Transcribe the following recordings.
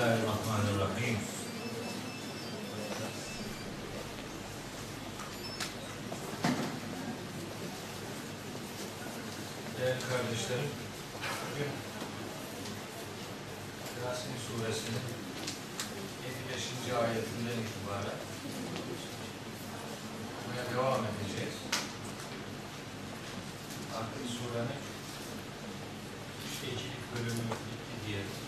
Bismillahirrahmanirrahim. Değerli kardeşlerim, bugün Yasin suresinin 75. ayetinden itibaren okumaya devam edeceğiz. Artık surenin işte ikilik bölümü bitti diyelim.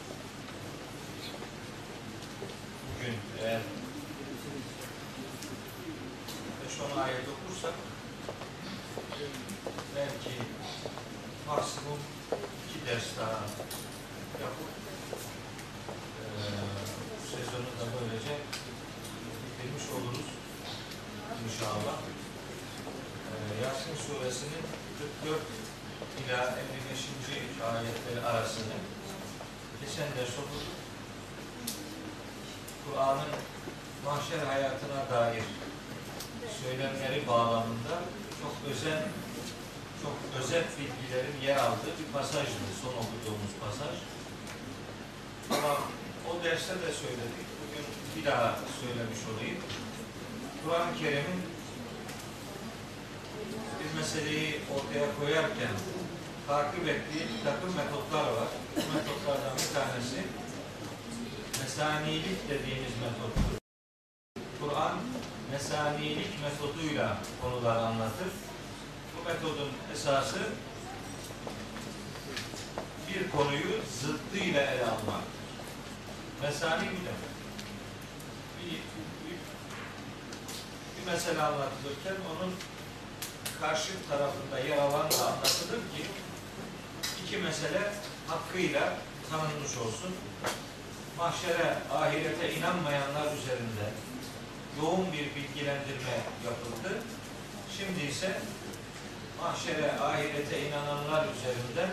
Mahşere, ahirete inananlar üzerinde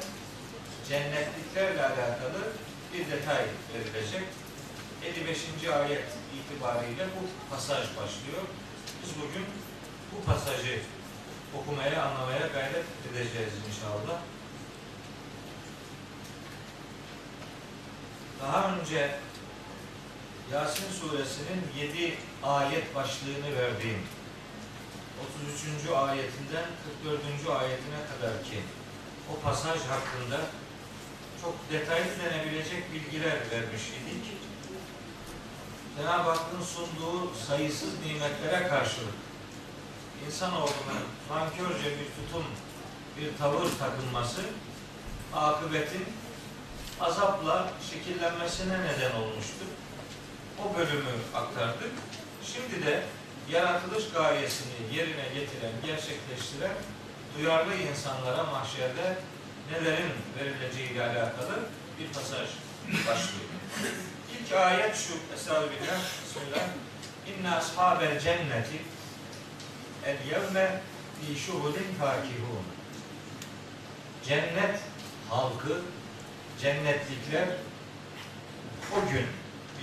cennetliklerle alakalı bir detay verilecek. 55. ayet itibariyle bu pasaj başlıyor. Biz bugün bu pasajı okumaya, anlamaya gayret edeceğiz inşallah. Daha önce Yasin suresinin 7 ayet başlığını verdiğim 33. ayetinden 44. ayetine kadar ki o pasaj hakkında çok detaylı denebilecek bilgiler vermiş idik. Cenab-ı Hakk'ın sunduğu sayısız nimetlere karşılık insanoğlunun nankörce bir tutum, bir tavır takılması akıbetin azapla şekillenmesine neden olmuştur. O bölümü aktardık. Şimdi de yaratılış gayesini yerine getiren, gerçekleştiren duyarlı insanlara mahşerde nelerin verileceği ile alakalı bir pasaj başlıyor. İlk ayet şu, Estağfirullah, Bismillah. İnne ashabel cenneti el yevme fi şuhulin fakihun. Cennet halkı, cennetlikler o gün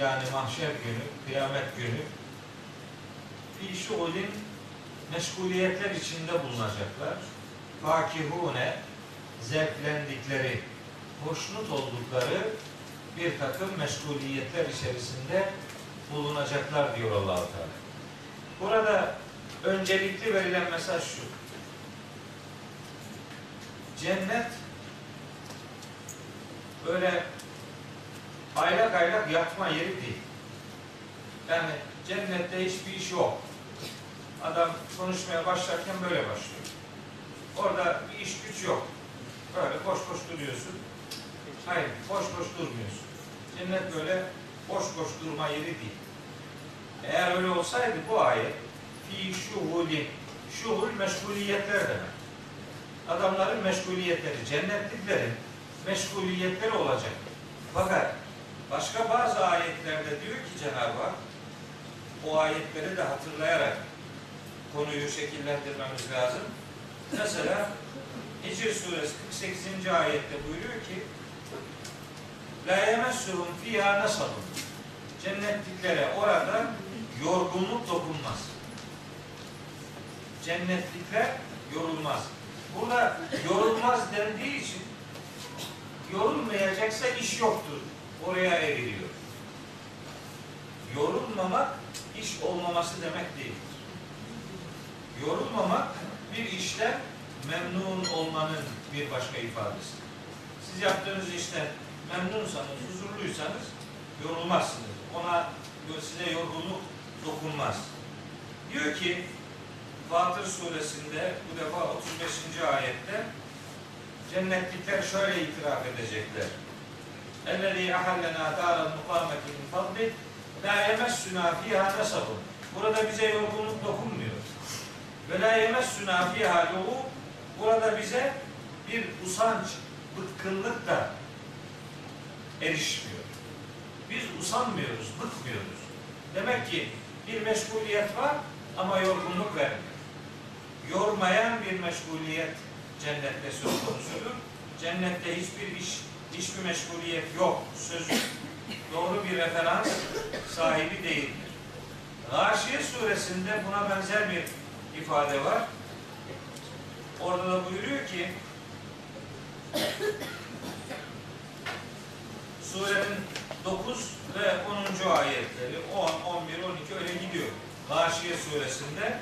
yani mahşer günü, kıyamet günü fi şuhulin meşguliyetler içinde bulunacaklar. Fakihune zevklendikleri, hoşnut oldukları bir takım meşguliyetler içerisinde bulunacaklar diyor allah Teala. Burada öncelikli verilen mesaj şu. Cennet böyle aylak aylak yatma yeri değil. Yani cennette hiçbir iş yok. Adam konuşmaya başlarken böyle başlıyor. Orada bir iş güç yok. Böyle boş boş duruyorsun. Hayır, boş boş durmuyorsun. Cennet böyle boş boş durma yeri değil. Eğer öyle olsaydı bu ayet fi şuhuli şuhul meşguliyetler demek. Adamların meşguliyetleri, cennetliklerin meşguliyetleri olacak. Fakat başka bazı ayetlerde diyor ki Cenab-ı Hak o ayetleri de hatırlayarak konuyu şekillendirmemiz lazım. Mesela Hicr suresi 48. ayette buyuruyor ki La yemessuhum fiha nasabun Cennetliklere orada yorgunluk dokunmaz. Cennetlikler yorulmaz. Burada yorulmaz dendiği için yorulmayacaksa iş yoktur. Oraya evriliyor. yorulmamak iş olmaması demek değildir yorulmamak bir işten memnun olmanın bir başka ifadesi. Siz yaptığınız işten memnunsanız, huzurluysanız yorulmazsınız. Ona size yorgunluk dokunmaz. Diyor ki Fatır suresinde bu defa 35. ayette cennetlikler şöyle itiraf edecekler. Ellezî ahallena dâral mukâmeti min fadli la yemessünâ fîhâ nasabun. Burada bize yorgunluk dokunmuyor. Ve la yemessuna fiha burada bize bir usanç, bıkkınlık da erişmiyor. Biz usanmıyoruz, bıkmıyoruz. Demek ki bir meşguliyet var ama yorgunluk vermiyor. Yormayan bir meşguliyet cennette söz konusudur. Cennette hiçbir iş, hiçbir meşguliyet yok. Sözü doğru bir referans sahibi değildir. Gâşiye suresinde buna benzer bir ifade var. Orada da buyuruyor ki surenin 9 ve 10. ayetleri 10, 11, 12 öyle gidiyor. Gâşiye suresinde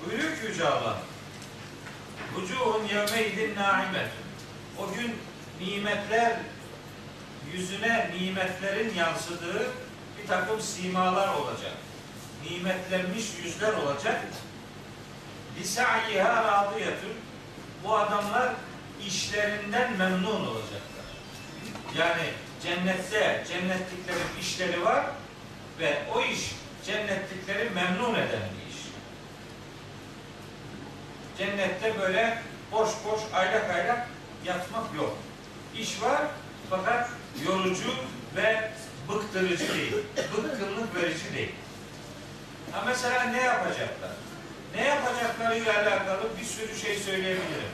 buyuruyor ki Yüce Allah Vücuhun yevmeydin naimetun O gün nimetler yüzüne nimetlerin yansıdığı bir takım simalar olacak. Nimetlenmiş yüzler olacak. Lisa'yiha radiyetun Bu adamlar işlerinden memnun olacaklar. Yani cennette cennetliklerin işleri var ve o iş cennetlikleri memnun eden bir iş. Cennette böyle boş boş aylak aylak yatmak yok. İş var fakat yorucu ve bıktırıcı değil. Bıkkınlık verici değil. Ha mesela ne yapacaklar? Ne yapacaklarıyla alakalı bir sürü şey söyleyebilirim.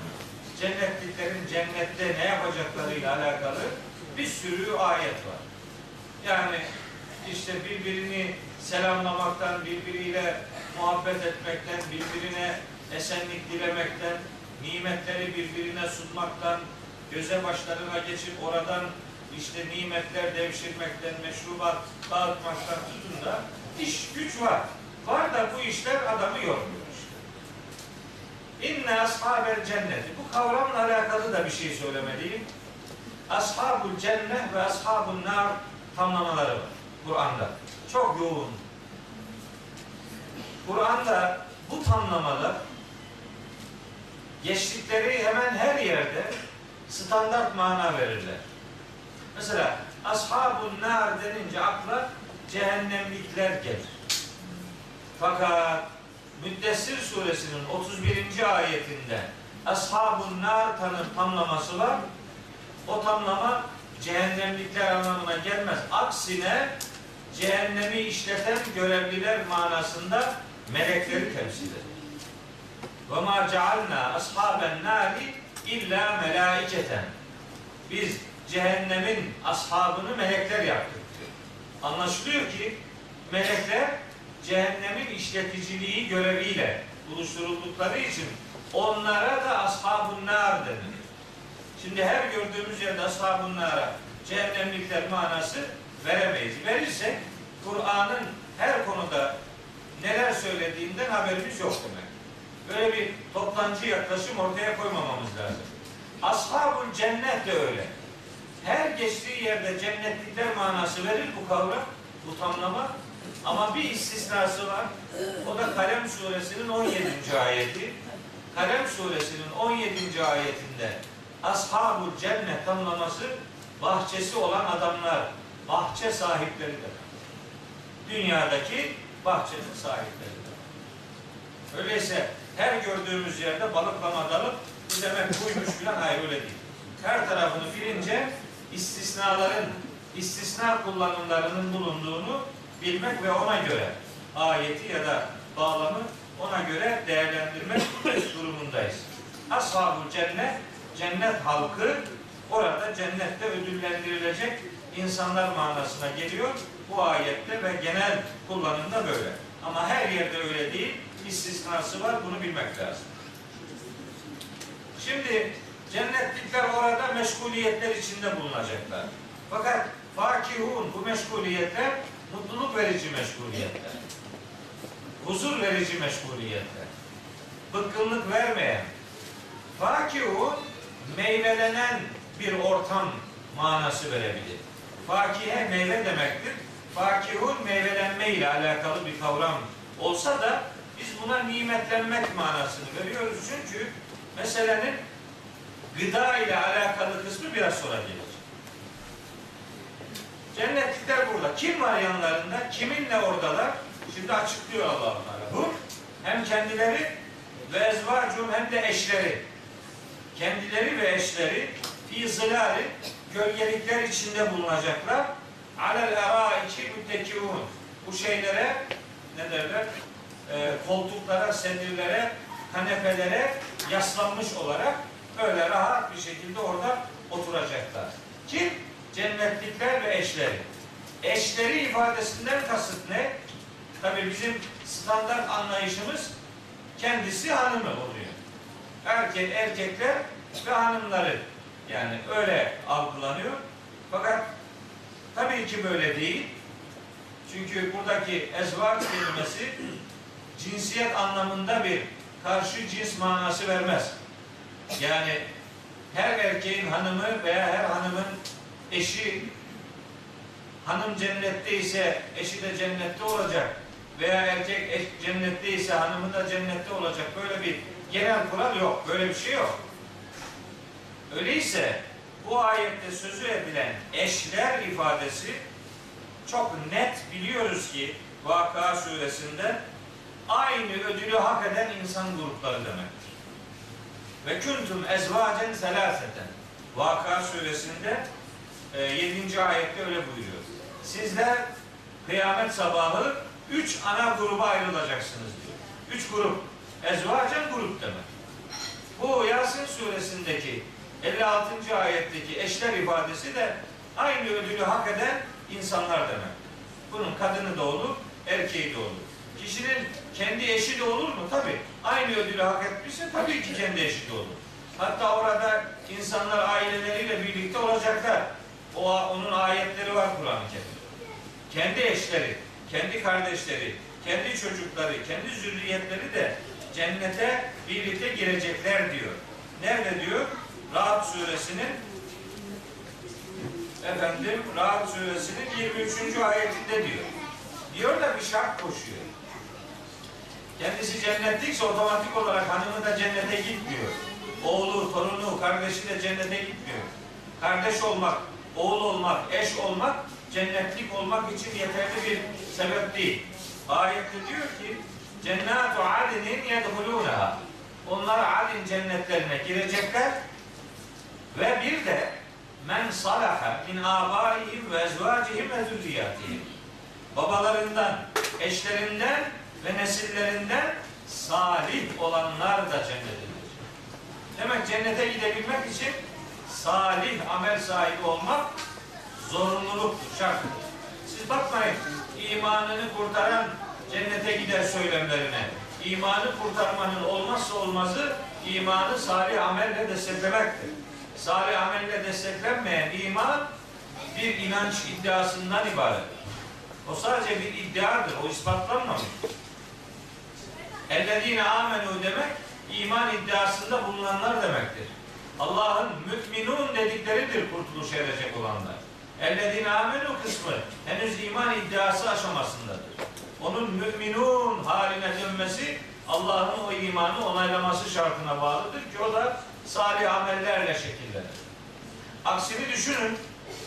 Cennetliklerin cennette ne yapacaklarıyla alakalı bir sürü ayet var. Yani işte birbirini selamlamaktan, birbiriyle muhabbet etmekten, birbirine esenlik dilemekten, nimetleri birbirine sunmaktan, göze başlarına geçip oradan işte nimetler devşirmekten, meşrubat dağıtmaktan tutun da iş güç var. Var da bu işler adamı yormuyor. İnne ashabel cenneti. Bu kavramla alakalı da bir şey söylemeliyim. Ashabul cennet ve ashabun nar tamlamaları var Kur'an'da. Çok yoğun. Kur'an'da bu tamlamalar geçtikleri hemen her yerde standart mana verirler. Mesela ashabun nar denince akla cehennemlikler gelir. Fakat Müddessir suresinin 31. ayetinde ashabun nar tanım tamlaması var. O tamlama cehennemlikler anlamına gelmez. Aksine cehennemi işleten görevliler manasında melekleri temsil eder. Ve ma cealna ashaben nari illa melaiketen. Biz cehennemin ashabını melekler yaptık diyor. Anlaşılıyor ki melekler cehennemin işleticiliği göreviyle buluşturuldukları için onlara da ashab-ı nar denilir. Şimdi her gördüğümüz yerde ashab-ı nara cehennemlikler manası veremeyiz. Verirsek Kur'an'ın her konuda neler söylediğinden haberimiz yok demek. Böyle bir toplancı yaklaşım ortaya koymamamız lazım. Ashabul cennet de öyle. Her geçtiği yerde cennetlikler manası verir bu kavram, bu tamlama. Ama bir istisnası var. O da Kalem suresinin 17. ayeti. Kalem suresinin 17. ayetinde Ashabul cennet tamlaması bahçesi olan adamlar, bahçe sahipleridir. Dünyadaki bahçenin sahipleridir. Öyleyse her gördüğümüz yerde balıklama dalıp bu demek buymuş filan hayır öyle değil. Her tarafını bilince istisnaların, istisna kullanımlarının bulunduğunu bilmek ve ona göre ayeti ya da bağlamı ona göre değerlendirmek durumundayız. Ashab-ı cennet, cennet halkı orada cennette ödüllendirilecek insanlar manasına geliyor. Bu ayette ve genel kullanımda böyle. Ama her yerde öyle değil. istisnası var. Bunu bilmek lazım. Şimdi cennetlikler orada meşguliyetler içinde bulunacaklar. Fakat fakihun bu meşguliyetler mutluluk verici meşguliyetler, huzur verici meşguliyetler, bıkkınlık vermeyen, fakihun meyvelenen bir ortam manası verebilir. Fakihe meyve demektir. Fakihun meyvelenme ile alakalı bir kavram olsa da biz buna nimetlenmek manasını veriyoruz. Çünkü meselenin gıda ile alakalı kısmı biraz sonra gelir. Cennetlikler burada. Kim var yanlarında? Kiminle oradalar? Şimdi açıklıyor Allah onlara. Bu hem kendileri ve ezvacum hem de eşleri. Kendileri ve eşleri fi zilali gölgelikler içinde bulunacaklar. Alel eraiki müttekiun. Bu şeylere ne derler? Ee, koltuklara, sedirlere, kanepelere yaslanmış olarak öyle rahat bir şekilde orada oturacaklar. Kim? Cennetlikler ve eşleri. Eşleri ifadesinden kasıt ne? Tabi bizim standart anlayışımız kendisi hanımı oluyor. Erkek, erkekler ve hanımları yani öyle algılanıyor. Fakat tabii ki böyle değil. Çünkü buradaki ezvar kelimesi cinsiyet anlamında bir karşı cins manası vermez. Yani her erkeğin hanımı veya her hanımın eşi hanım cennette ise eşi de cennette olacak veya erkek eş cennette ise hanımı da cennette olacak. Böyle bir genel kural yok. Böyle bir şey yok. Öyleyse bu ayette sözü edilen eşler ifadesi çok net biliyoruz ki Vaka suresinde aynı ödülü hak eden insan grupları demektir. Ve kuntum ezvacen selaseten. Vaka suresinde 7. ayette öyle buyuruyor. Sizler kıyamet sabahı üç ana gruba ayrılacaksınız diyor. Üç grup. Ezvacen grup demek. Bu Yasin suresindeki 56. ayetteki eşler ifadesi de aynı ödülü hak eden insanlar demek. Bunun kadını da olur, erkeği de olur. Kişinin kendi eşi de olur mu? Tabi. Aynı ödülü hak etmişse tabii ki kendi eşi de olur. Hatta orada insanlar aileleriyle birlikte olacaklar. O onun ayetleri var Kur'an-ı Kerim'de. Kendi eşleri, kendi kardeşleri, kendi çocukları, kendi zürriyetleri de cennete birlikte girecekler diyor. Nerede diyor? Rahat suresinin efendim Rahat suresinin 23. ayetinde diyor. Diyor da bir şart koşuyor. Kendisi cennetlikse otomatik olarak hanımı da cennete gitmiyor. Oğlu, torunu, kardeşi de cennete gitmiyor. Kardeş olmak, oğul olmak, eş olmak cennetlik olmak için yeterli bir sebep değil. Ayette diyor ki Cennatu adinin yedhulûneha Onlar adin cennetlerine girecekler ve bir de men salaha min abaihim ve ezvacihim ve zürriyatihim. Babalarından, eşlerinden ve nesillerinden salih olanlar da cennete Demek cennete gidebilmek için salih amel sahibi olmak zorunluluktur, şarttır. Siz bakmayın imanını kurtaran cennete gider söylemlerine. İmanı kurtarmanın olmazsa olmazı imanı salih amelle desteklemektir. Salih amelle desteklenmeyen iman bir inanç iddiasından ibaret. O sadece bir iddiadır. O ispatlanmamış. Ellezine amenu demek iman iddiasında bulunanlar demektir. Allah'ın müminun dedikleridir kurtuluş erecek olanlar. Ellezine amenu kısmı henüz iman iddiası aşamasındadır. Onun müminun haline dönmesi Allah'ın o imanı onaylaması şartına bağlıdır ki o da salih amellerle şekillenir. Aksini düşünün.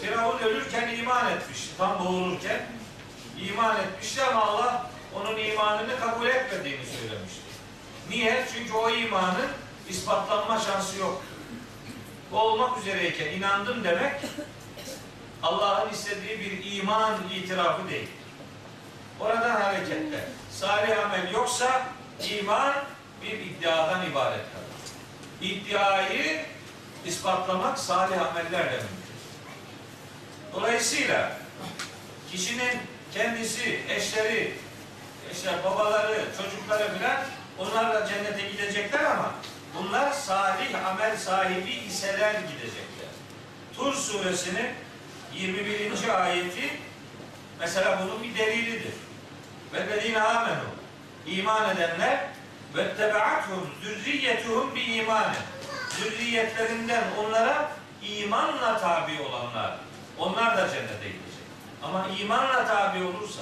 Firavun ölürken iman etmişti. Tam boğulurken iman etmişti ama Allah onun imanını kabul etmediğini söylemişti. Niye? Çünkü o imanın ispatlanma şansı yok. Olmak üzereyken inandım demek Allah'ın istediği bir iman itirafı değil. Oradan hareketle salih amel yoksa iman bir iddiadan ibaret kalır. İddiayı ispatlamak salih amellerle mümkün. Dolayısıyla kişinin kendisi, eşleri, işte babaları, çocukları filan onlarla cennete gidecekler ama bunlar salih amel sahibi iseler gidecekler. Tur suresinin 21. ayeti Mesela bunun bir delilidir. Vellezine amenu iman edenler ve tebeathum zürriyetuhum bi imanin. Zürriyetlerinden onlara imanla tabi olanlar. Onlar da cennete gidecek. Ama imanla tabi olursa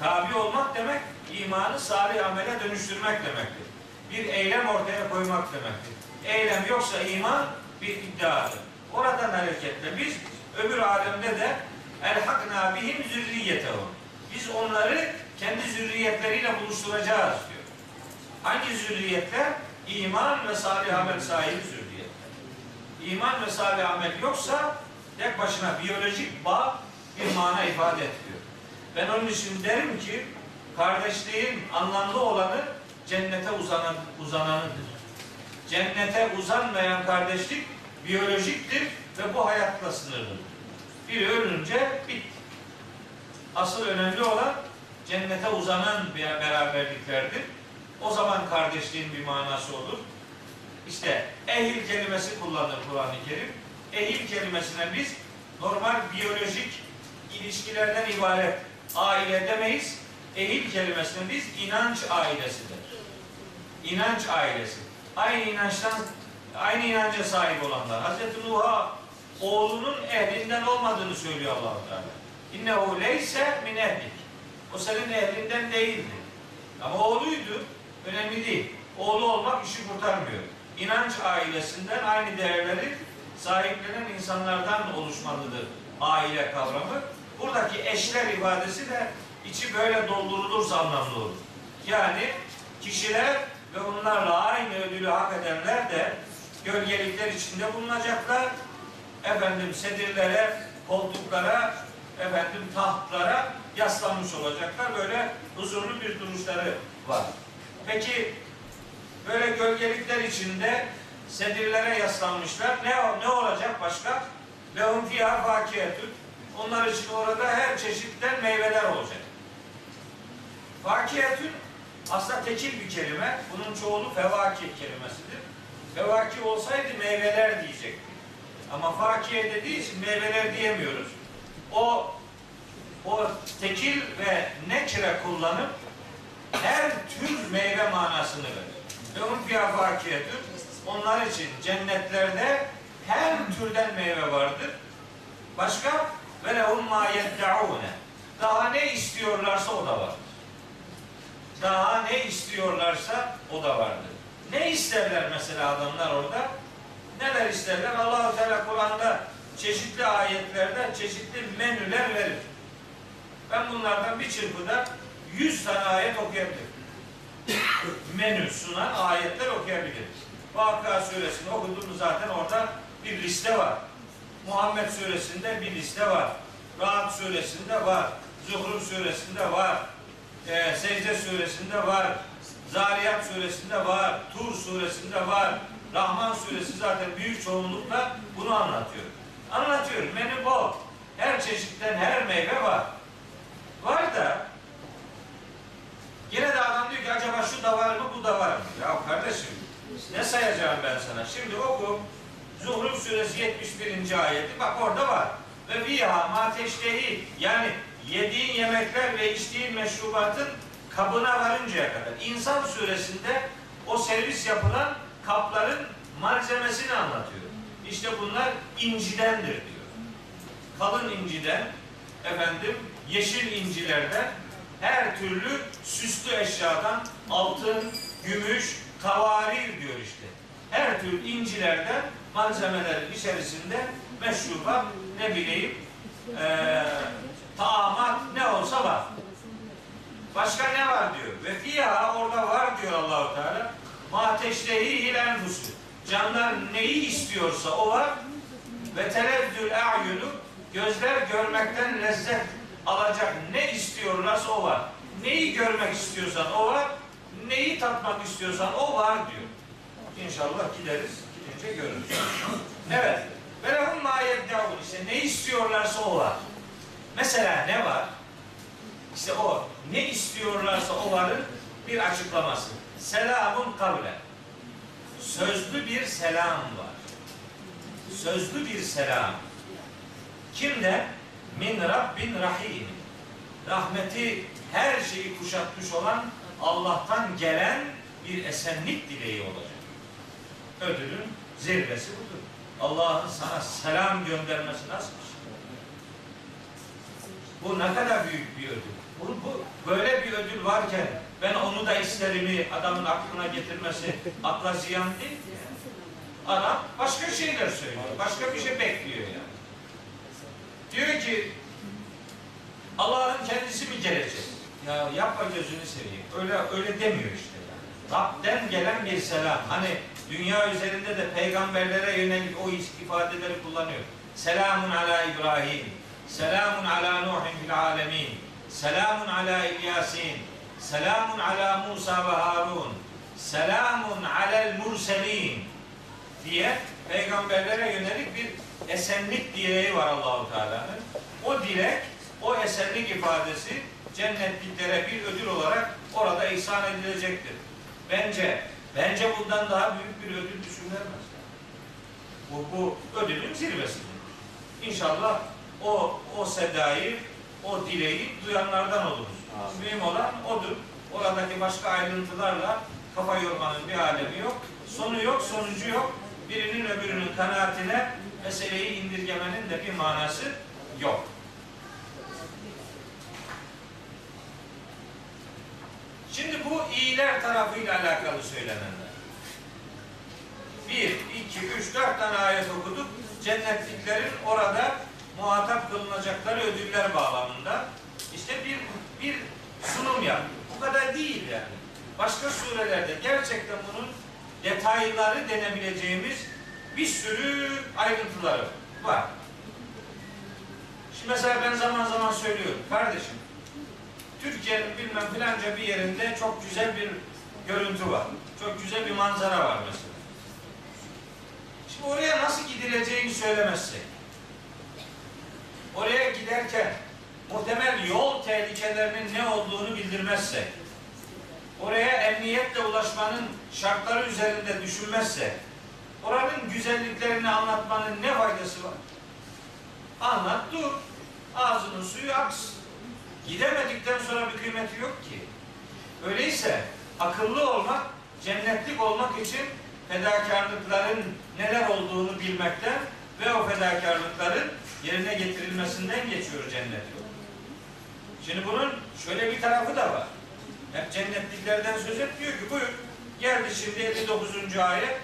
tabi olmak demek imanı salih amele dönüştürmek demektir. Bir eylem ortaya koymak demektir. Eylem yoksa iman bir iddiadır. Oradan hareketle biz öbür alemde de elhakna bihim zürriyetehum. Biz onları kendi zürriyetleriyle buluşturacağız diyor. Hangi zürriyetler? İman ve salih amel sahibi zürriyetler. İman ve salih amel yoksa tek başına biyolojik bağ bir mana ifade etmiyor. Ben onun için derim ki kardeşliğin anlamlı olanı cennete uzanan, uzananıdır. Cennete uzanmayan kardeşlik biyolojiktir ve bu hayatla sınırlıdır. Biri ölünce bitti. Asıl önemli olan cennete uzanan bir beraberliklerdir. O zaman kardeşliğin bir manası olur. İşte ehil kelimesi kullanır Kur'an-ı Kerim. Ehil kelimesine biz normal biyolojik ilişkilerden ibaret aile demeyiz. Ehil kelimesine biz inanç ailesidir. İnanç ailesi. Aynı inançtan aynı inanca sahip olanlar. Hazreti Nuh'a oğlunun ehlinden olmadığını söylüyor Allah Teala. İnnehu leyse min ehlik. O senin ehlinden değildi. Ama oğluydu. Önemli değil. Oğlu olmak işi kurtarmıyor. İnanç ailesinden aynı değerleri sahiplenen insanlardan oluşmalıdır aile kavramı. Buradaki eşler ifadesi de içi böyle doldurulursa anlamlı olur. Yani kişiler ve onlarla aynı ödülü hak edenler de gölgelikler içinde bulunacaklar. Efendim sedirlere, koltuklara, efendim tahtlara yaslanmış olacaklar. Böyle huzurlu bir duruşları var. Peki böyle gölgelikler içinde sedirlere yaslanmışlar. Ne ne olacak başka? Lehum fiyâ fakiyetün. Onlar için orada her çeşitten meyveler olacak. Fakiyetün aslında tekil bir kelime. Bunun çoğulu fevaki kelimesidir. Fevaki olsaydı meyveler diyecektik. Ama fakiye dediği için meyveler diyemiyoruz. O o tekil ve nekre kullanıp her tür meyve manasını verir. Ve fiyafakiyetür. Onlar için cennetlerde her türden meyve vardır. Başka ve lehum ma. Daha ne istiyorlarsa o da vardır. Daha ne istiyorlarsa o da vardır. Ne isterler mesela adamlar orada? Neler isterler? Allahu Teala Kur'an'da çeşitli ayetlerde çeşitli menüler verir. Ben bunlardan bir çırpıda 100 tane ayet okuyabilirim. Menü sunan ayetler okuyabilirim. Vakıa suresini okuduğumuz zaten orada bir liste var. Muhammed suresinde bir liste var. Rahat suresinde var. Zuhruf suresinde var. Ee, Secde suresinde var. Zariyat suresinde var. Tur suresinde var. Rahman suresi zaten büyük çoğunlukla bunu anlatıyor. Anlatıyor. Menü bol. Her çeşitten her meyve var. Var da yine de adam diyor ki acaba şu da var mı bu da var mı? Ya kardeşim ne sayacağım ben sana? Şimdi oku Zuhruf suresi 71. ayeti bak orada var. Ve fiha mateştehi yani yediğin yemekler ve içtiğin meşrubatın kabına varıncaya kadar. İnsan suresinde o servis yapılan kapların malzemesini anlatıyor. İşte bunlar incidendir diyor. Kalın inciden, efendim yeşil incilerden, her türlü süslü eşyadan, altın, gümüş, kavarir diyor işte. Her tür incilerden malzemelerin içerisinde meşrubat, ne bileyim, e, taamat ne olsa var. Başka ne var diyor. Ve fiha orada var diyor Allahu Teala. Ma teştehi enfusu. Canlar neyi istiyorsa o var. Ve telezzül a'yunu gözler görmekten lezzet alacak ne istiyorlarsa o var. Neyi görmek istiyorsan o var. Neyi tatmak istiyorsan o var diyor. İnşallah gideriz. Gidince görürüz. Evet. Ve lehum ma. İşte ne istiyorlarsa o var. Mesela ne var? İşte o. Ne istiyorlarsa o varın bir açıklaması. Selamun kavle. Sözlü bir selam var. Sözlü bir selam. Kimde? Min Rabbin Rahim. rahmeti her şeyi kuşatmış olan Allah'tan gelen bir esenlik dileği olacak. Ödülün zirvesi budur. Allah'ın sana selam göndermesi nasıl? Bu ne kadar büyük bir ödül. Bu, bu böyle bir ödül varken ben onu da isterimi adamın aklına getirmesi akla ziyan değil mi? Adam başka şeyler söylüyor. Başka bir şey bekliyor yani. Diyor ki Allah'ın kendisi mi gelecek? Ya yapma gözünü seveyim. Öyle öyle demiyor işte yani. Rab'den gelen bir selam. Hani dünya üzerinde de peygamberlere yönelik o ifadeleri kullanıyor. Selamun ala İbrahim. Selamun ala Nuhin fil alemin. Selamun ala İlyasin. Selamun ala Musa ve Harun. Selamun alel murselin diye peygamberlere yönelik bir esenlik dileği var Allahu Teala'nın. O dilek, o esenlik ifadesi cennetliklere bir ödül olarak orada ihsan edilecektir. Bence, bence bundan daha büyük bir ödül düşünülemez. Bu, bu ödülün zirvesidir. İnşallah o, o sedayı, o dileği duyanlardan oluruz. Mühim olan odur. Oradaki başka ayrıntılarla kafa yormanın bir alemi yok. Sonu yok, sonucu yok. Birinin öbürünün kanaatine meseleyi indirgemenin de bir manası yok. Şimdi bu iyiler tarafıyla alakalı söylenenler. Bir, iki, üç, dört tane ayet okuduk. Cennetliklerin orada muhatap kılınacakları ödüller bağlamında işte bir bir sunum yap. Bu kadar değil yani. Başka surelerde gerçekten bunun detayları denebileceğimiz bir sürü ayrıntıları var. Şimdi mesela ben zaman zaman söylüyorum. Kardeşim, Türkiye'nin bilmem filanca bir yerinde çok güzel bir görüntü var. Çok güzel bir manzara var mesela. Şimdi oraya nasıl gidileceğini söylemezsek, oraya giderken muhtemel yol tehlikelerinin ne olduğunu bildirmezsek, oraya emniyetle ulaşmanın şartları üzerinde düşünmezsek, oranın güzelliklerini anlatmanın ne faydası var? Anlat dur. Ağzının suyu aksın. Gidemedikten sonra bir kıymeti yok ki. Öyleyse akıllı olmak, cennetlik olmak için fedakarlıkların neler olduğunu bilmekten ve o fedakarlıkların yerine getirilmesinden geçiyor cennet yolu. Şimdi bunun şöyle bir tarafı da var. Hep cennetliklerden söz et diyor ki buyur. Geldi şimdi 59. ayet.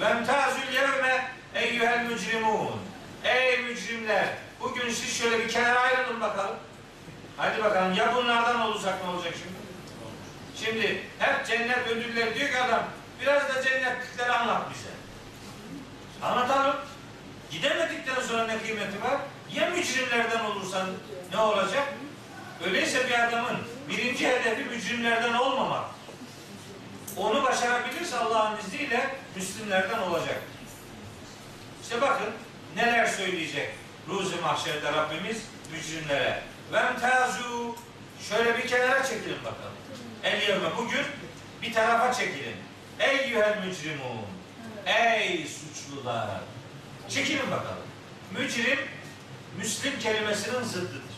Vemtazül yevme eyyühel mücrimun. Ey mücrimler bugün siz şöyle bir kenara ayrılın bakalım. Hadi bakalım ya bunlardan olursak ne olacak şimdi? Şimdi hep cennet ödülleri diyor ki adam biraz da cennetlikleri anlat bize. Anlatalım. Gidemedikten sonra ne kıymeti var? Ya mücrimlerden olursan ne olacak? Öyleyse bir adamın birinci hedefi mücrimlerden olmamak. Onu başarabilirse Allah'ın izniyle Müslümlerden olacak. İşte bakın neler söyleyecek Ruzi Mahşer'de Rabbimiz mücrimlere. Vemtazu şöyle bir kenara çekilin bakalım. El yevme bugün bir tarafa çekilin. Ey yühel mücrimun. Ey suçlular. Çekilin bakalım. Mücrim Müslim kelimesinin zıddıdır.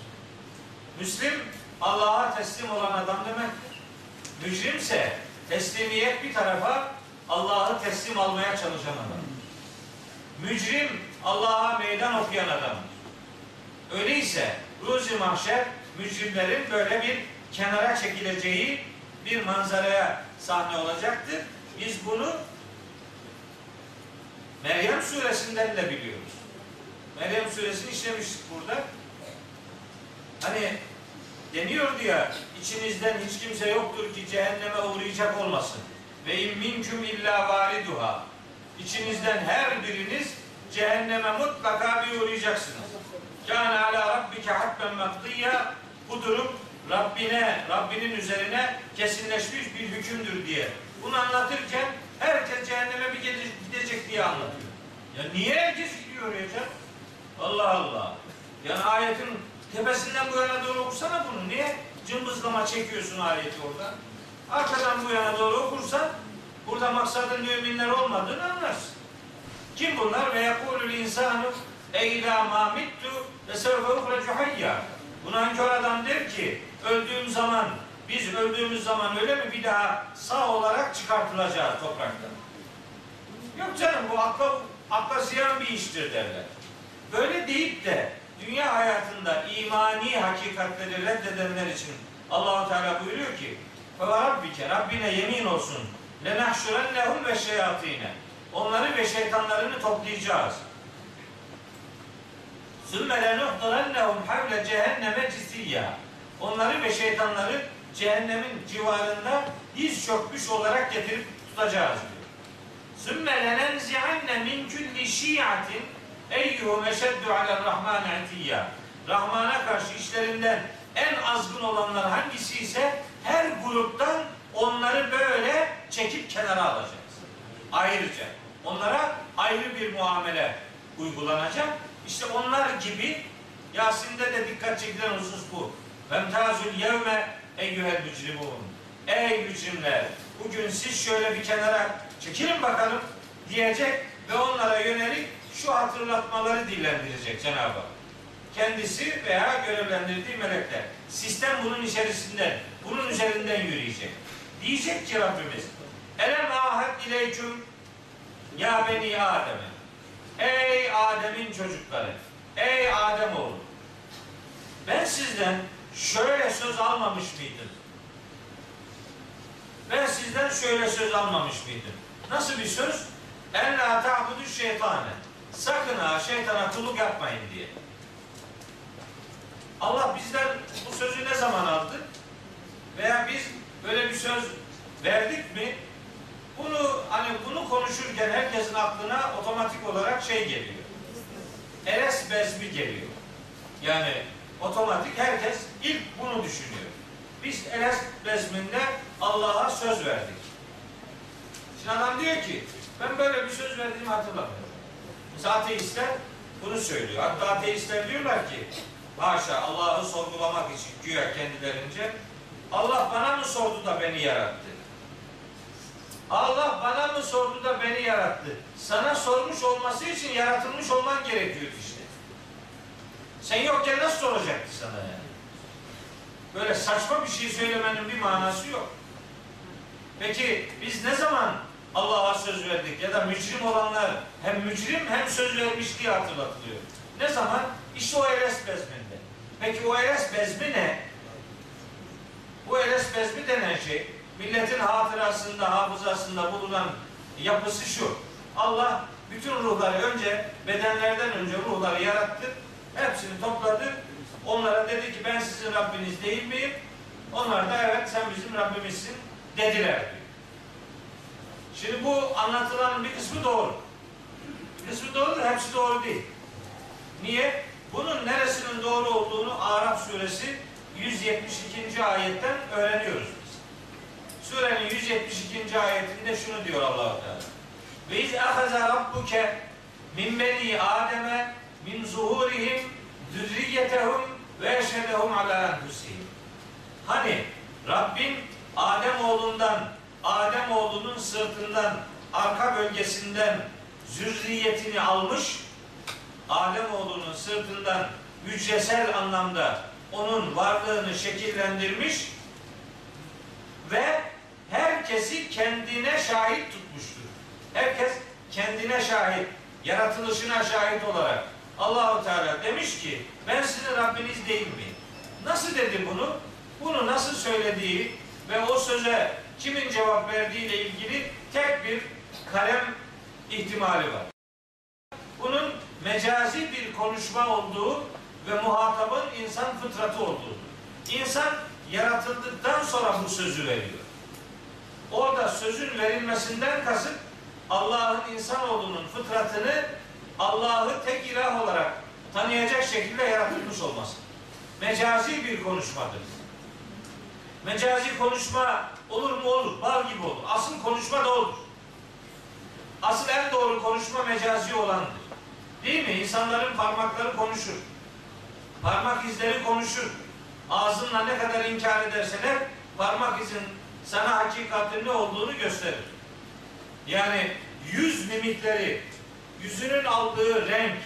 Müslim Allah'a teslim olan adam demektir. Mücrimse teslimiyet bir tarafa Allah'ı teslim almaya çalışan adam. Mücrim Allah'a meydan okuyan adamdır. Öyleyse Ruzi Mahşer mücrimlerin böyle bir kenara çekileceği bir manzaraya sahne olacaktır. Biz bunu Meryem suresinden de biliyoruz. Meryem suresini işlemiştik burada. Hani deniyordu ya içinizden hiç kimse yoktur ki cehenneme uğrayacak olmasın. Ve in minkum illa variduha. İçinizden her biriniz cehenneme mutlaka bir uğrayacaksınız. Kâne ala rabbike hatben makdiyya. Bu durum Rabbine, Rabbinin üzerine kesinleşmiş bir hükümdür diye. Bunu anlatırken herkes cehenneme bir gidecek diye anlatıyor. Ya niye herkes gidiyor ya canım? Allah Allah. Yani ayetin tepesinden bu yana doğru okusana bunu. Niye cımbızlama çekiyorsun ayeti orada? Arkadan bu yana doğru okursan burada maksadın müminler olmadığını anlarsın. Kim bunlar? Ve yekulul insanu eylâ mâ mittu ve sevfe uhrecu hayya. Bu nankör adam der ki öldüğüm zaman biz öldüğümüz zaman öyle mi bir daha sağ olarak çıkartılacağız topraktan. Yok canım bu akla, akla ziyan bir iştir derler. Böyle deyip de dünya hayatında imani hakikatleri reddedenler için Allahu Teala buyuruyor ki Rabbike Rabbine yemin olsun lenahşurennehum ve şeyatine onları ve şeytanlarını toplayacağız. Sümme lenuhdarennehum havle cehenneme cisiyya onları ve şeytanları cehennemin civarında diz çökmüş olarak getirip tutacağız diyor. Sümme lenenzi'anne min külli şiatin eyyuhum eşeddu alel rahman etiyya. Rahman'a karşı işlerinden en azgın olanlar hangisi ise her gruptan onları böyle çekip kenara alacağız. Ayrıca onlara ayrı bir muamele uygulanacak. İşte onlar gibi Yasin'de de dikkat çekilen husus bu. Vemtazül yevme eyyühel mücrimun. Ey mücrimler bugün siz şöyle bir kenara çekilin bakalım diyecek ve onlara yönelik şu hatırlatmaları dillendirecek Cenab-ı Hak. Kendisi veya görevlendirdiği melekler. Sistem bunun içerisinde, bunun üzerinden yürüyecek. Diyecek ki Rabbimiz, Elem ahad ileyküm ya beni Adem'e. Ey Adem'in çocukları, ey Adem oğlu. Ben sizden şöyle söz almamış mıydım? Ben sizden şöyle söz almamış mıydım? Nasıl bir söz? En la ta'budu şeytane. Sakın ha şeytana kulluk yapmayın diye. Allah bizden bu sözü ne zaman aldı? Veya biz böyle bir söz verdik mi? Bunu hani bunu konuşurken herkesin aklına otomatik olarak şey geliyor. Eres bezmi geliyor. Yani otomatik herkes ilk bunu düşünüyor. Biz Eres bezminde Allah'a söz verdik. Şimdi adam diyor ki ben böyle bir söz verdiğimi hatırlamıyorum. Mesela ateistler bunu söylüyor. Hatta ateistler diyorlar ki haşa Allah'ı sorgulamak için güya kendilerince Allah bana mı sordu da beni yarattı? Allah bana mı sordu da beni yarattı? Sana sormuş olması için yaratılmış olman gerekiyordu işte. Sen yokken nasıl soracaktı sana yani? Böyle saçma bir şey söylemenin bir manası yok. Peki biz ne zaman Allah'a söz verdik ya da mücrim olanlar hem mücrim hem söz vermiş diye hatırlatılıyor. Ne zaman? İşte o Eres bezminde. Peki o Eres bezmi ne? Bu Eres bezmi denen şey milletin hatırasında, hafızasında bulunan yapısı şu. Allah bütün ruhları önce bedenlerden önce ruhları yarattı. Hepsini topladı. Onlara dedi ki ben sizin Rabbiniz değil miyim? Onlar da evet sen bizim Rabbimizsin dediler. Şimdi bu anlatılanın bir kısmı doğru. Bir kısmı doğru hepsi doğru değil. Niye? Bunun neresinin doğru olduğunu Araf suresi 172. ayetten öğreniyoruz biz. Surenin 172. ayetinde şunu diyor allah Teala. Ve iz ahaza rabbuke min beni Adem'e min zuhurihim zürriyetehum ve eşhedehum ala enfusihim. Hani Rabbin Adem oğlundan Adem oğlunun sırtından arka bölgesinden zürriyetini almış Adem oğlunun sırtından hücresel anlamda onun varlığını şekillendirmiş ve herkesi kendine şahit tutmuştur. Herkes kendine şahit, yaratılışına şahit olarak Allahu Teala demiş ki ben sizin Rabbiniz değil miyim? Nasıl dedi bunu? Bunu nasıl söylediği ve o söze kimin cevap verdiği ile ilgili tek bir kalem ihtimali var. Bunun mecazi bir konuşma olduğu ve muhatabın insan fıtratı olduğu. İnsan yaratıldıktan sonra bu sözü veriyor. Orada sözün verilmesinden kasıt Allah'ın insanoğlunun fıtratını Allah'ı tek ilah olarak tanıyacak şekilde yaratılmış olması. Mecazi bir konuşmadır. Mecazi konuşma olur mu olur, bal gibi olur. Asıl konuşma da olur. Asıl en doğru konuşma mecazi olandır. Değil mi? İnsanların parmakları konuşur. Parmak izleri konuşur. Ağzınla ne kadar inkar ederseler parmak izin sana hakikatin ne olduğunu gösterir. Yani yüz mimikleri, yüzünün aldığı renk,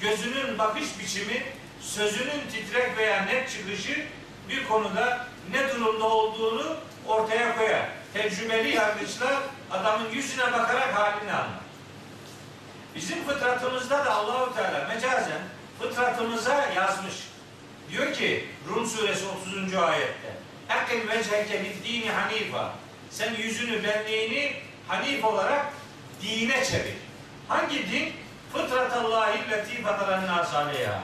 gözünün bakış biçimi sözünün titrek veya net çıkışı bir konuda ne durumda olduğunu ortaya koyar. Tecrübeli yargıçlar adamın yüzüne bakarak halini anlar. Bizim fıtratımızda da Allahu Teala mecazen fıtratımıza yazmış. Diyor ki Rum suresi 30. ayette Ekim vecheke dini hanifa Sen yüzünü benliğini hanif olarak dine çevir. Hangi din? Fıtratallahi leti fataran nas aleyha.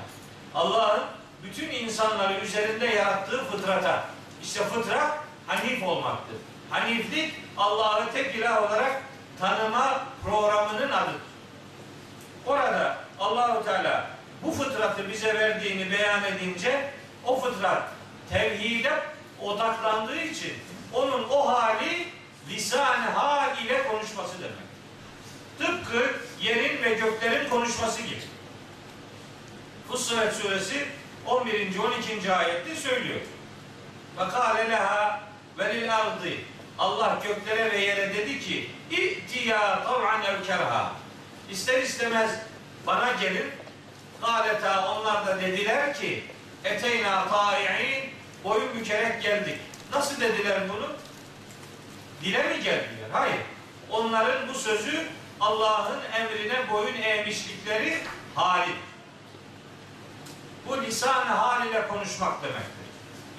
Allah'ın bütün insanları üzerinde yarattığı fıtrata. İşte fıtrat hanif olmaktır. Haniflik Allah'ı tek ilah olarak tanıma programının adıdır. Orada Allahu Teala bu fıtratı bize verdiğini beyan edince o fıtrat tevhide odaklandığı için onun o hali lisan hal ile konuşması demek. Tıpkı yerin ve göklerin konuşması gibi. Fussilet suresi 11. 12. ayette söylüyor. Ve kâle leha ve lil ardı Allah göklere ve yere dedi ki İ'tiya tav'an ev kerha İster istemez bana gelin Galeta onlar da dediler ki Eteyna ta'i'in boyun bükerek geldik. Nasıl dediler bunu? Dile mi geldiler? Hayır. Onların bu sözü Allah'ın emrine boyun eğmişlikleri hali. Bu lisan hal ile konuşmak demektir.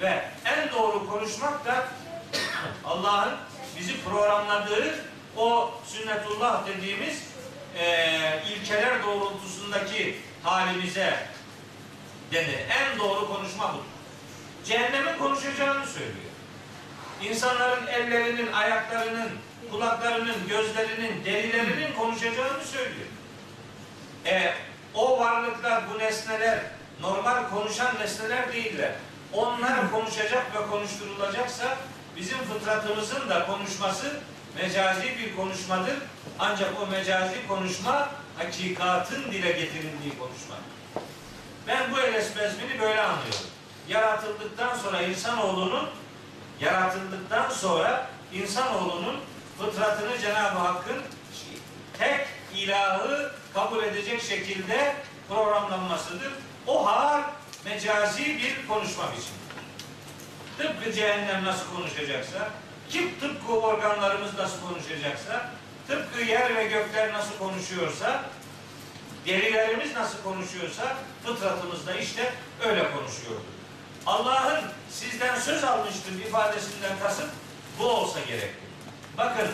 Ve en doğru konuşmak da Allah'ın bizi programladığı o sünnetullah dediğimiz e, ilkeler doğrultusundaki halimize denir. En doğru konuşma budur. Cehennemin konuşacağını söylüyor. İnsanların ellerinin, ayaklarının, kulaklarının, gözlerinin, derilerinin konuşacağını söylüyor. E, o varlıklar, bu nesneler normal konuşan nesneler değiller. Onlar konuşacak ve konuşturulacaksa bizim fıtratımızın da konuşması mecazi bir konuşmadır. Ancak o mecazi konuşma hakikatın dile getirildiği konuşma. Ben bu elesbezmini böyle anlıyorum. Yaratıldıktan sonra insanoğlunun yaratıldıktan sonra insanoğlunun fıtratını Cenab-ı Hakk'ın tek ilahı kabul edecek şekilde programlanmasıdır. O hal mecazi bir konuşma biçimidir. Tıpkı cehennem nasıl konuşacaksa, kim tıpkı organlarımız nasıl konuşacaksa, tıpkı yer ve gökler nasıl konuşuyorsa, derilerimiz nasıl konuşuyorsa, fıtratımız da işte öyle konuşuyordur. Allah'ın sizden söz almıştır ifadesinden kasıt bu olsa gerektir. Bakın,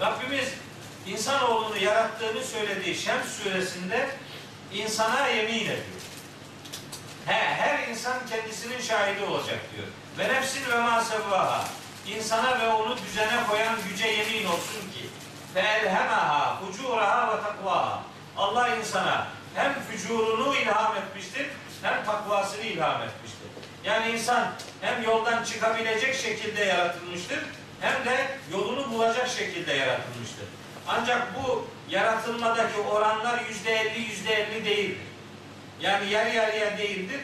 Rabbimiz insanoğlunu yarattığını söylediği Şems suresinde insana yemin ediyor. He, her insan kendisinin şahidi olacak diyor. Ve nefsin ve ma sevvaha. İnsana ve onu düzene koyan güce yemin olsun ki ve elhemaha fucuraha ve takvaha. Allah insana hem fücurunu ilham etmiştir hem takvasını ilham etmiştir. Yani insan hem yoldan çıkabilecek şekilde yaratılmıştır hem de yolunu bulacak şekilde yaratılmıştır. Ancak bu yaratılmadaki oranlar yüzde elli yüzde elli değildir. Yani yarı yarıya değildir.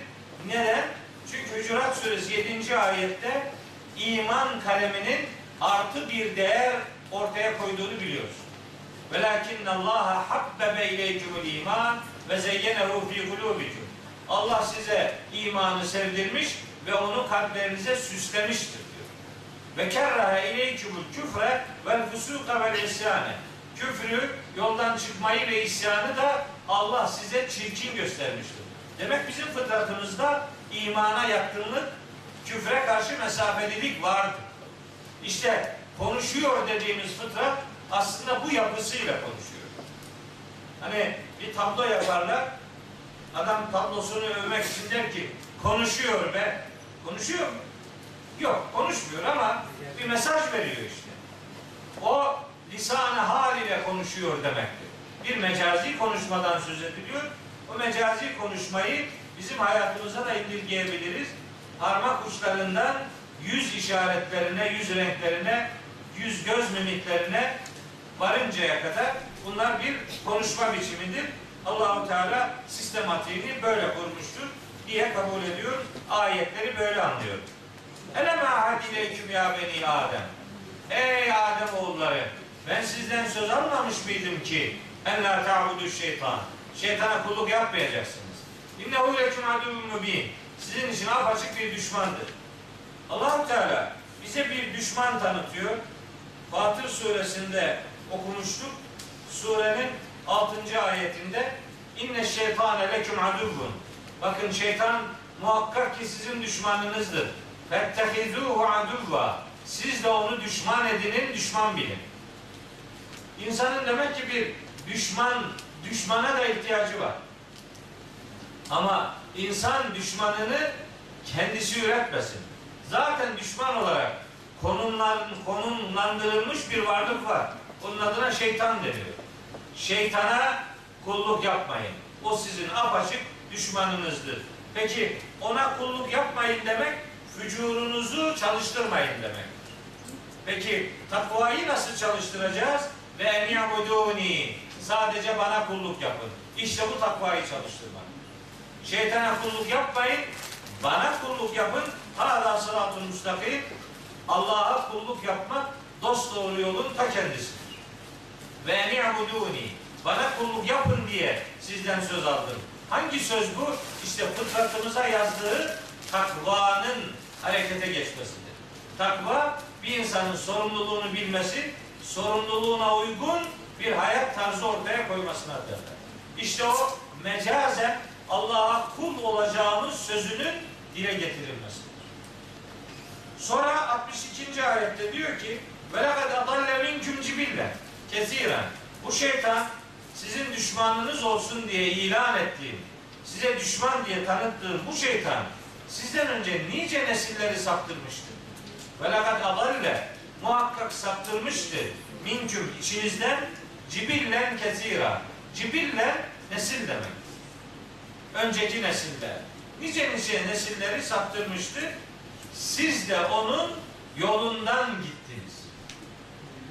Neden? Çünkü Hucurat Suresi 7. ayette iman kaleminin artı bir değer ortaya koyduğunu biliyoruz. Velakin Allah habbebe ileykumul iman ve zeyyenehu fi kulubikum. Allah size imanı sevdirmiş ve onu kalplerinize süslemiştir. Ve kerrahe ileykumul küfre vel fusuka vel isyane. Küfrü, yoldan çıkmayı ve isyanı da Allah size çirkin göstermiştir. Demek bizim fıtratımızda imana yakınlık, küfre karşı mesafelilik vardır. İşte konuşuyor dediğimiz fıtrat aslında bu yapısıyla konuşuyor. Hani bir tablo yaparlar, adam tablosunu övmek için der ki konuşuyor be. Konuşuyor mu? Yok konuşmuyor ama bir mesaj veriyor işte. O lisan-ı hal ile konuşuyor demektir. Bir mecazi konuşmadan söz ediliyor. O mecazi konuşmayı bizim hayatımıza da indirgeyebiliriz. Parmak uçlarından yüz işaretlerine, yüz renklerine, yüz göz mimiklerine varıncaya kadar bunlar bir konuşma biçimidir. Allahu Teala sistematiğini böyle kurmuştur diye kabul ediyor. Ayetleri böyle anlıyor. Eleme ahad ileyküm ya beni Adem. Ey Adem oğulları ben sizden söz almamış mıydım ki en la ta'budu şeytan. Şeytana kulluk yapmayacaksınız. İnnehu leküm aduvun mübin. Sizin için apaçık bir düşmandır. allah Teala bize bir düşman tanıtıyor. Fatır suresinde okumuştuk. Surenin 6. ayetinde inne şeytane leküm aduvun. Bakın şeytan muhakkak ki sizin düşmanınızdır. Fettehizuhu aduvva. Siz de onu düşman edinin, düşman bilin. İnsanın demek ki bir düşman, düşmana da ihtiyacı var. Ama insan düşmanını kendisi üretmesin. Zaten düşman olarak konumlan, konumlandırılmış bir varlık var. Onun adına şeytan deniyor. Şeytana kulluk yapmayın. O sizin apaçık düşmanınızdır. Peki ona kulluk yapmayın demek fücurunuzu çalıştırmayın demek. Peki takvayı nasıl çalıştıracağız? Ve en yabuduni sadece bana kulluk yapın. İşte bu takvayı çalıştırmak. Şeytana kulluk yapmayın, bana kulluk yapın. Hâdâ sıratun müstakim. Allah'a kulluk yapmak dost doğru yolun ta kendisidir. Ve en yabuduni bana kulluk yapın diye sizden söz aldım. Hangi söz bu? İşte fıtratımıza yazdığı takvanın harekete geçmesidir. Takva bir insanın sorumluluğunu bilmesi, sorumluluğuna uygun bir hayat tarzı ortaya koymasına derler. İşte o mecazen Allah'a kul olacağımız sözünün dile getirilmesidir. Sonra 62. ayette diyor ki lekad adalle minküm cibille kesiren bu şeytan sizin düşmanınız olsun diye ilan ettiğim, size düşman diye tanıttığım bu şeytan sizden önce nice nesilleri saptırmıştır. Ve lekad adalle muhakkak saptırmıştı minküm içinizden cibillen kesira. Cibillen nesil demek. Önceki nesiller. Nice nice nesilleri saptırmıştı. Siz de onun yolundan gittiniz.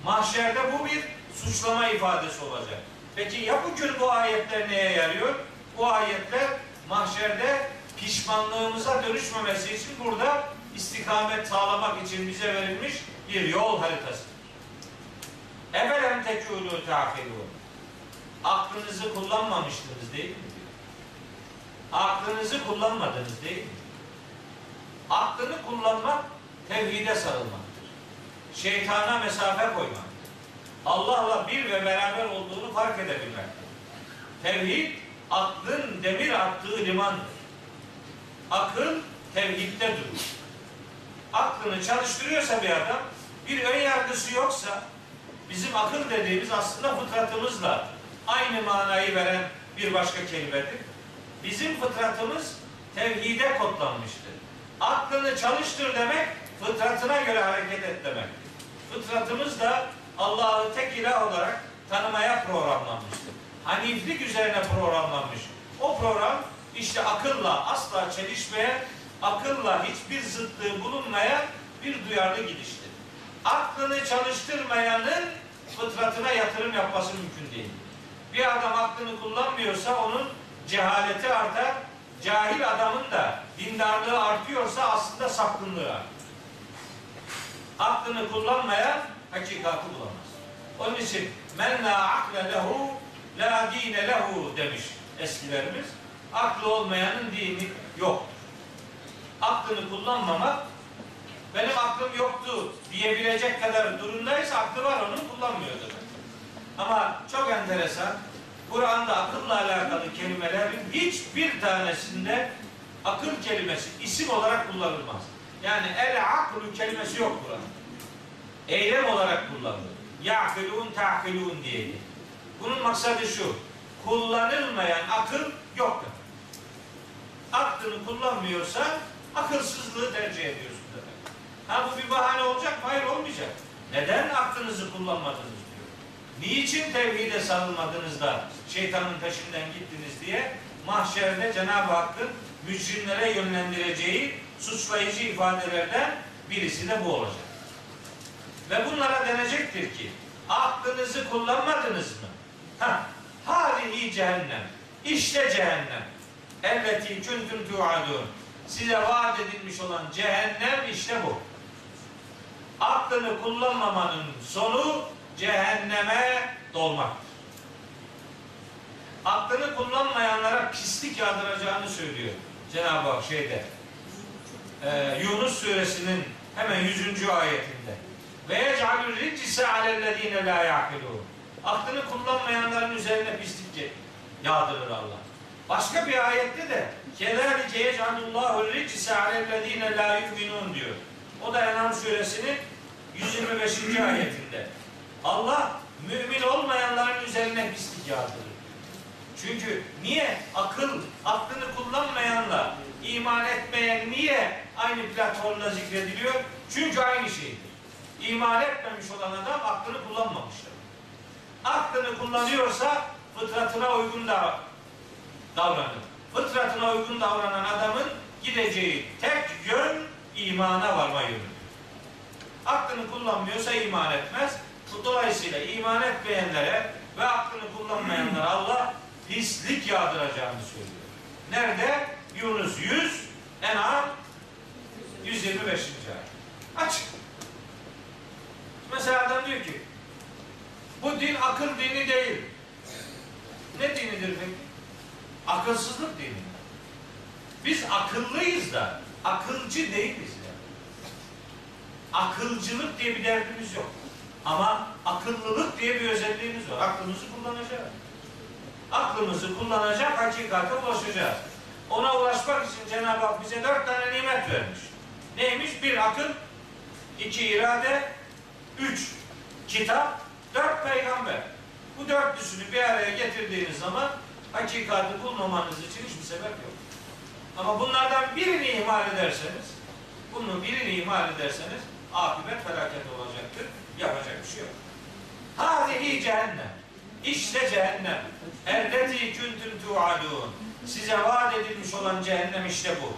Mahşerde bu bir suçlama ifadesi olacak. Peki ya bugün bu ayetler neye yarıyor? Bu ayetler mahşerde pişmanlığımıza dönüşmemesi için burada istikamet sağlamak için bize verilmiş bir yol haritası. Evelem tekûlû ta'kilûn. Aklınızı kullanmamıştınız değil mi? Aklınızı kullanmadınız değil mi? Aklını kullanmak tevhide sarılmaktır. Şeytana mesafe koymaktır. Allah'la bir ve beraber olduğunu fark edebilmektir. Tevhid aklın demir attığı limandır. Akıl tevhidde durur. Aklını çalıştırıyorsa bir adam bir ön yargısı yoksa bizim akıl dediğimiz aslında fıtratımızla aynı manayı veren bir başka kelimedir. Bizim fıtratımız tevhide kodlanmıştır. Aklını çalıştır demek fıtratına göre hareket et demektir. Fıtratımız da Allah'ı tek ilah olarak tanımaya programlanmıştır. Haniflik üzerine programlanmış. O program işte akılla asla çelişmeyen, akılla hiçbir zıtlığı bulunmayan bir duyarlı gidiştir. Aklını çalıştırmayanın fıtratına yatırım yapması mümkün değil. Bir adam aklını kullanmıyorsa onun cehaleti artar. Cahil adamın da dindarlığı artıyorsa aslında sapkınlığı. Aklını kullanmayan hakikati bulamaz. Onun için men la akle lehu la dine lehu demiş eskilerimiz. Aklı olmayanın dini yoktur. Aklını kullanmamak benim aklım yoktu diyebilecek kadar durumdaysa aklı var onun kullanmıyor demek. Ama çok enteresan Kur'an'da akılla alakalı kelimelerin hiçbir tanesinde akıl kelimesi isim olarak kullanılmaz. Yani el aklu kelimesi yok Kur'an'da. Eylem olarak kullanılır. Ya'kilun ta'kilun diye. Bunun maksadı şu. Kullanılmayan akıl yoktur. Aklını kullanmıyorsa akılsızlığı tercih ediyorsun demek. Ha bu bir bahane olacak mı? Hayır olmayacak. Neden aklınızı kullanmadınız diyor. Niçin tevhide sarılmadınız da şeytanın peşinden gittiniz diye mahşerde Cenab-ı Hakk'ın mücrimlere yönlendireceği suçlayıcı ifadelerden birisi de bu olacak. Ve bunlara denecektir ki aklınızı kullanmadınız mı? Ha, hadihi cehennem. İşte cehennem. Elleti kuntum tuadun. Size vaat edilmiş olan cehennem işte bu. Aklını kullanmamanın sonu cehenneme dolmaktır. aklını kullanmayanlara pislik yağdıracağını söylüyor Cenab-ı Hak şeyde. Ee, Yunus suresinin hemen 100. ayetinde. Ve yec'alü ricise alellezine la ya'kilûn. Aklını kullanmayanların üzerine pislik yağdırır Allah. Başka bir ayette de Kezalike yec'alullahu ricise alellezine la yu'minun diyor. O da Enam suresinin 125. ayetinde. Allah mümin olmayanların üzerine pislik yağdırır. Çünkü niye akıl, aklını kullanmayanla iman etmeyen niye aynı platformda zikrediliyor? Çünkü aynı şeydir. İman etmemiş olan adam aklını kullanmamıştır. Aklını kullanıyorsa fıtratına uygun da davranır. Fıtratına uygun davranan adamın gideceği tek yön imana varma yönüdür. Aklını kullanmıyorsa iman etmez. Dolayısıyla iman etmeyenlere ve aklını kullanmayanlara Allah pislik yağdıracağını söylüyor. Nerede? Yunus 100, En'am 125. ayet. Açık. Mesela adam diyor ki bu din akıl dini değil. Ne dinidir peki? Akılsızlık dini. Biz akıllıyız da akılcı değiliz ya. Akılcılık diye bir derdimiz yok. Ama akıllılık diye bir özelliğimiz var. Aklımızı kullanacağız. Aklımızı kullanacak, hakikate ulaşacağız. Ona ulaşmak için Cenab-ı Hak bize dört tane nimet vermiş. Neymiş? Bir akıl, iki irade, üç kitap, dört peygamber. Bu dörtlüsünü bir araya getirdiğiniz zaman hakikati bulmamanız için hiçbir sebep yok. Ama bunlardan birini ihmal ederseniz, bunun birini ihmal ederseniz akıbet felaket olacaktır. Yapacak bir şey yok. Hâzihi cehennem. İşte cehennem. Ellezî küntüm tu'adûn. Size vaat edilmiş olan cehennem işte bu.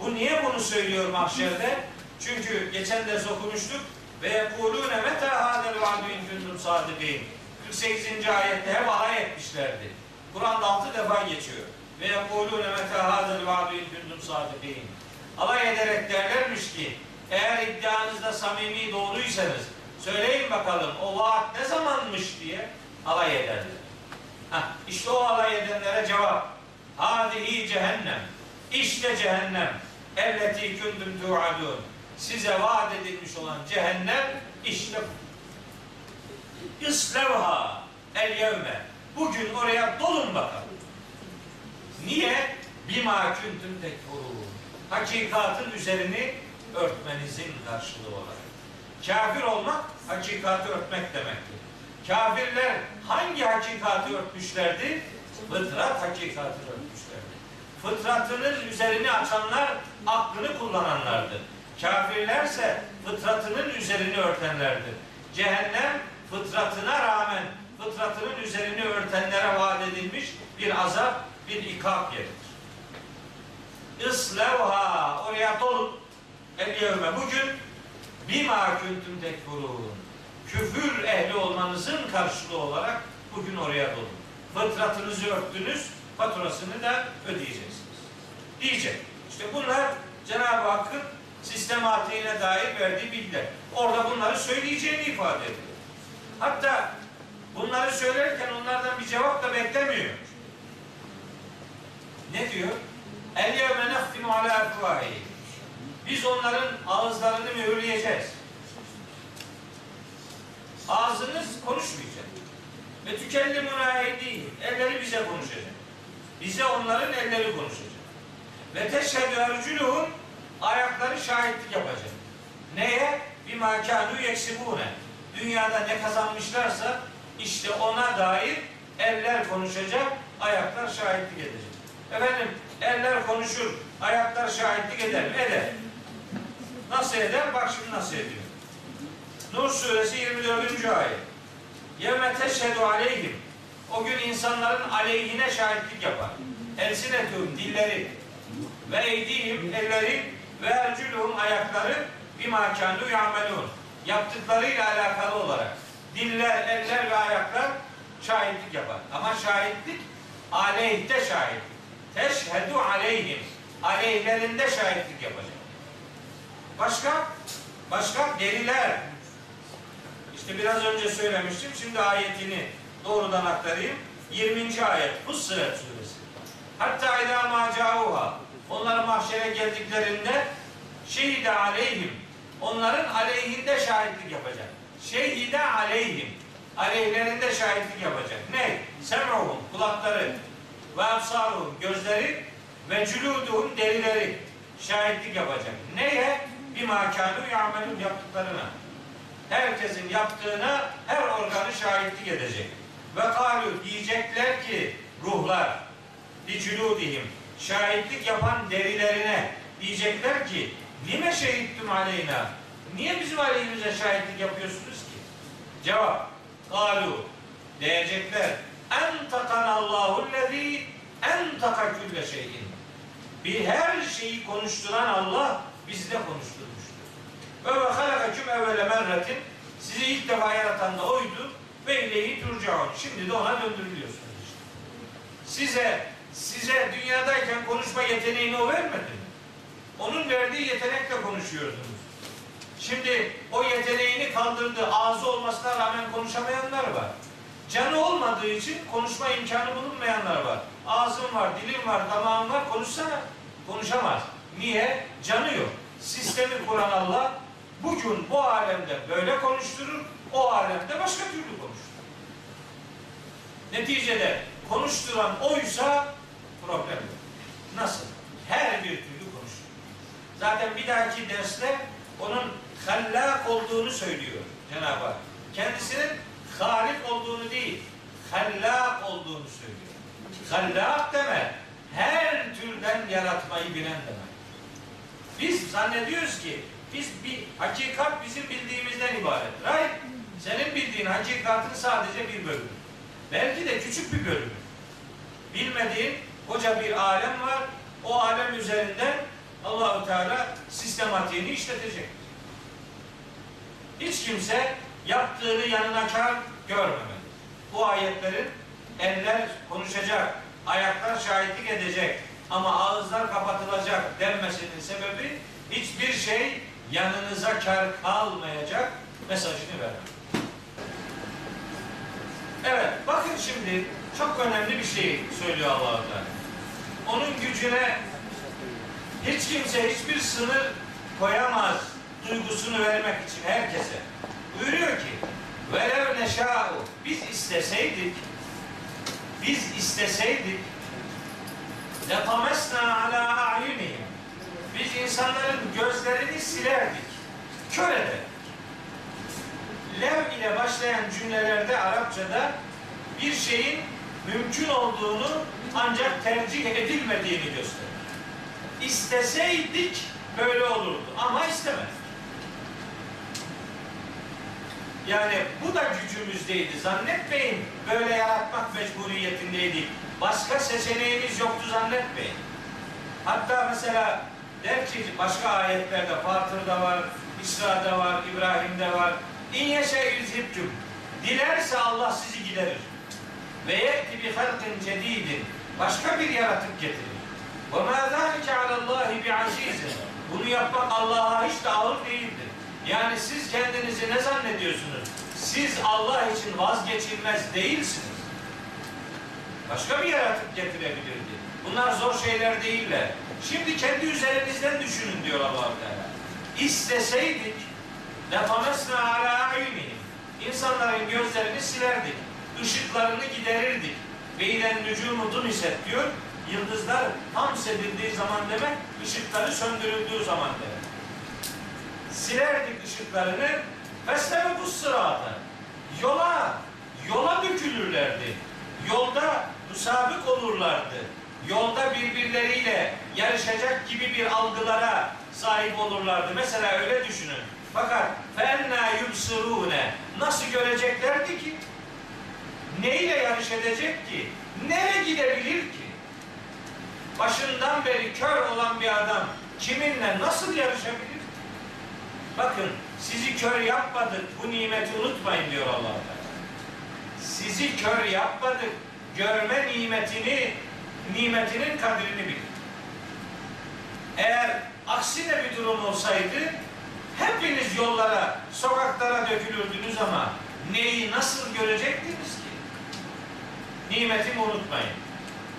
Bu niye bunu söylüyor mahşerde? Çünkü geçen ders okumuştuk. Ve yekulûne metâ hâdel va'dû in kuntum sâdıkîn. 48. ayette hep alay etmişlerdi. Kur'an'da altı defa geçiyor. Ve yekulûne metâ hâdel va'dû in kuntum sâdıkîn. Alay ederek derlermiş ki eğer iddianızda samimi doğruysanız söyleyin bakalım o vaat ne zamanmış diye alay ederler. Heh, işte o alay edenlere cevap. Hadihi cehennem. İşte cehennem. Elleti kündüm tu'adun. Size vaat edilmiş olan cehennem işte bu. İslevha el yevme. Bugün oraya dolun bakalım. Niye? Bima küntüm tekfurun. Hakikatın üzerini örtmenizin karşılığı olarak. Kafir olmak hakikati örtmek demektir. Kafirler hangi hakikati örtmüşlerdi? Fıtrat hakikati örtmüşlerdi. Fıtratının üzerini açanlar aklını kullananlardı. Kafirlerse fıtratının üzerini örtenlerdir. Cehennem fıtratına rağmen fıtratının üzerini örtenlere vaat edilmiş bir azap, bir ikab yeridir. İslevha oraya dolun. El yevme bugün bima kuntum tekfurun. Küfür ehli olmanızın karşılığı olarak bugün oraya dolun. Fıtratınızı örttünüz, faturasını da ödeyeceksiniz. Diyecek. İşte bunlar Cenab-ı Hakk'ın sistematiğine dair verdiği bilgiler. Orada bunları söyleyeceğini ifade ediyor. Hatta bunları söylerken onlardan bir cevap da beklemiyor. Ne diyor? El yevme nehtimu ala. Biz onların ağızlarını mühürleyeceğiz. Ağzınız konuşmayacak. Ve tükellimuna eydihim. Elleri bize konuşacak. Bize onların elleri konuşacak. Ve teşhedü erculuhum ayakları şahitlik yapacak. Neye? Bima kânû yeksibûne. Dünyada ne kazanmışlarsa işte ona dair eller konuşacak, ayaklar şahitlik edecek. Efendim eller konuşur, ayaklar şahitlik eder mi? Eder. Nasıl eder? Bak şimdi nasıl ediyor. Nur suresi 24. ayet. Yevme teşhedü aleyhim. O gün insanların aleyhine şahitlik yapar. Elsinetüm dilleri ve eydihim elleri ve ercülühüm ayakları bima kânû ya'melûn. Yaptıklarıyla alakalı olarak diller, eller ve ayaklar şahitlik yapar. Ama şahitlik aleyhte şahitlik. Teşhedü aleyhim. Aleyhlerinde şahitlik yapacak. Başka? Başka? Deliler. İşte biraz önce söylemiştim. Şimdi ayetini doğrudan aktarayım. 20. ayet Fussilet suresi. Hatta idâ mâ câuha. Onlar mahşere geldiklerinde şehide aleyhim. Onların aleyhinde şahitlik yapacak. Şehide aleyhim. Aleyhlerinde şahitlik yapacak. Ne? Sem'uhum kulakları ve absaruhum gözleri ve culuduhum derileri şahitlik yapacak. Neye? Bir makânû ya'melûn yaptıklarına. Herkesin yaptığına her organı şahitlik edecek. Ve kâlû diyecekler ki ruhlar li culudihim şahitlik yapan derilerine diyecekler ki lime şehittum aleyna niye bizim aleyhimize şahitlik yapıyorsunuz ki? Cevap kalu diyecekler en takanallahu lezî en taka külle şeyin bir her şeyi konuşturan Allah bizde konuşturmuştur. Ve ve halakaküm evvele merretin sizi ilk defa yaratan da oydu ve ileyhi turcaun. Şimdi de ona döndürülüyorsunuz işte. Size size dünyadayken konuşma yeteneğini o vermedi? Onun verdiği yetenekle konuşuyordunuz. Şimdi o yeteneğini kaldırdı. Ağzı olmasına rağmen konuşamayanlar var. Canı olmadığı için konuşma imkanı bulunmayanlar var. Ağzım var, dilim var, damağım var konuşsana. Konuşamaz. Niye? Canı yok. Sistemi kuran Allah bugün bu alemde böyle konuşturur, o alemde başka türlü konuşturur. Neticede konuşturan oysa problem yok. Nasıl? Her bir türlü konuşturur. Zaten bir dahaki derste onun hallak olduğunu söylüyor Cenab-ı Hak. Kendisinin halik olduğunu değil, hallak olduğunu söylüyor. Hallak demek her türden yaratmayı bilen demek. Biz zannediyoruz ki biz bir hakikat bizim bildiğimizden ibaret. Right? Senin bildiğin hakikatın sadece bir bölümü. Belki de küçük bir bölümü. Bilmediğin koca bir alem var. O alem üzerinden Allahu Teala sistematiğini işletecek. Hiç kimse yaptığını yanına kar görmemeli. Bu ayetlerin eller konuşacak, ayaklar şahitlik edecek ama ağızlar kapatılacak denmesinin sebebi hiçbir şey yanınıza kar kalmayacak mesajını vermek. Evet, bakın şimdi çok önemli bir şey söylüyor allah Teala. Onun gücüne hiç kimse hiçbir sınır koyamaz duygusunu vermek için herkese. Buyuruyor ki velev neşâ'u biz isteseydik biz isteseydik letamesna ala a'yunihim biz insanların gözlerini silerdik. Kör. Lev ile başlayan cümlelerde Arapçada bir şeyin mümkün olduğunu ancak tercih edilmediğini gösterir. İsteseydik böyle olurdu ama istemedik. Yani bu da gücümüzdeydi. Zannetmeyin böyle yaratmak mecburiyetindeydik. Başka seçeneğimiz yoktu zannetmeyin. Hatta mesela der ki başka ayetlerde Fatır'da var, İsra'da var, İbrahim'de var. İn yeşe yüzhibtüm. Dilerse Allah sizi giderir. Ve ye'ti bi halkin cedidin. Başka bir yaratık getirir. Ve mâ zâlike alallâhi bi azîzin. Bunu yapmak Allah'a hiç de ağır değildir. Yani siz kendinizi ne zannediyorsunuz? Siz Allah için vazgeçilmez değilsiniz. Başka bir yaratık getirebilirdi. Bunlar zor şeyler değiller. Şimdi kendi üzerinizden düşünün diyor allah Teala. İsteseydik lefamesne ala ayunihim. İnsanların gözlerini silerdik. ışıklarını giderirdik. Ve ilen nücumudun ise diyor. Yıldızlar tam sedildiği zaman demek, ışıkları söndürüldüğü zaman demek. Silerdik ışıklarını Fesleve bu sırada yola yola dökülürlerdi. Yolda musabık olurlardı. Yolda birbirleriyle yarışacak gibi bir algılara sahip olurlardı. Mesela öyle düşünün. Fakat fenna yubsirune nasıl göreceklerdi ki? Neyle yarış edecek ki? Nereye gidebilir ki? Başından beri kör olan bir adam kiminle nasıl yarışabilir? Bakın sizi kör yapmadık. Bu nimeti unutmayın diyor Allah Teala. Sizi kör yapmadık. Görme nimetini, nimetinin kadrini bilin. Eğer aksine bir durum olsaydı hepiniz yollara, sokaklara dökülürdünüz ama neyi nasıl görecektiniz ki? Nimetimi unutmayın.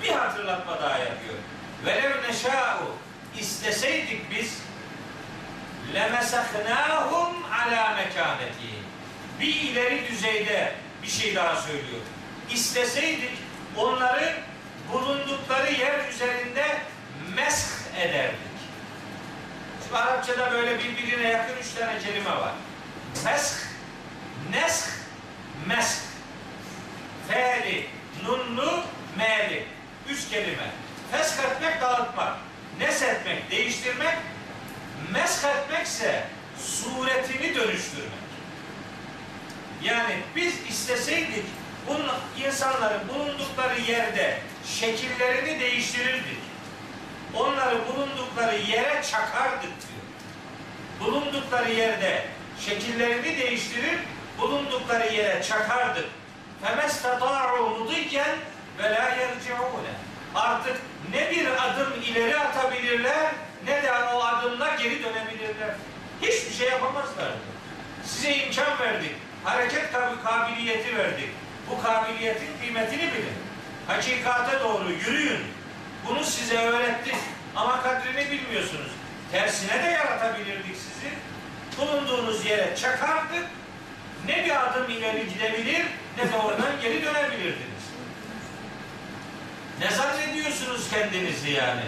Bir hatırlatma daha yapıyor. Velev neşâ'u isteseydik biz lemesaknâhum alâ mekânetihim. Bir ileri düzeyde bir şey daha söylüyor. İsteseydik onları bulundukları yer üzerinde mesh ederdik. Şimdi Arapçada böyle birbirine yakın üç tane kelime var. Mesh, nesh, mesh. Fe'li, nunlu, me'li. Üç kelime. Fesk etmek, dağıtmak. Nesetmek, değiştirmek Mesk etmekse suretini dönüştürmek. Yani biz isteseydik bunun insanların bulundukları yerde şekillerini değiştirirdik. Onları bulundukları yere çakardık diyor. Bulundukları yerde şekillerini değiştirir, bulundukları yere çakardık. فَمَسْتَطَاعُوا مُضِيًّا وَلَا يَرْجِعُونَ Artık ne bir adım ileri atabilirler, ne de o adımla geri dönebilirler. Hiçbir şey yapamazlar. Size imkan verdik. Hareket kab- kabiliyeti verdik. Bu kabiliyetin kıymetini bilin. Hakikate doğru yürüyün. Bunu size öğrettik. Ama kadrini bilmiyorsunuz. Tersine de yaratabilirdik sizi. Bulunduğunuz yere çakardık. Ne bir adım ileri gidebilir ne de oradan geri dönebilirdiniz. Ne zannediyorsunuz kendinizi yani?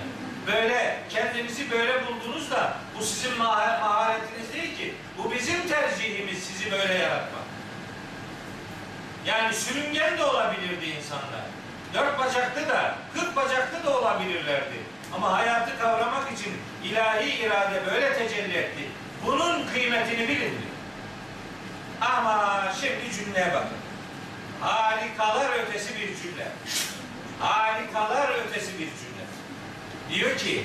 Böyle kendinizi böyle buldunuz da bu sizin maha- maharetiniz değil ki. Bu bizim tercihimiz sizi böyle yaratmak. Yani sürüngen de olabilirdi insanlar. Dört bacaklı da, kırk bacaklı da olabilirlerdi. Ama hayatı kavramak için ilahi irade böyle tecelli etti. Bunun kıymetini bilin. Ama şimdi cümleye bakın. Harikalar ötesi bir cümle. Harikalar ötesi bir cümle. Diyor ki,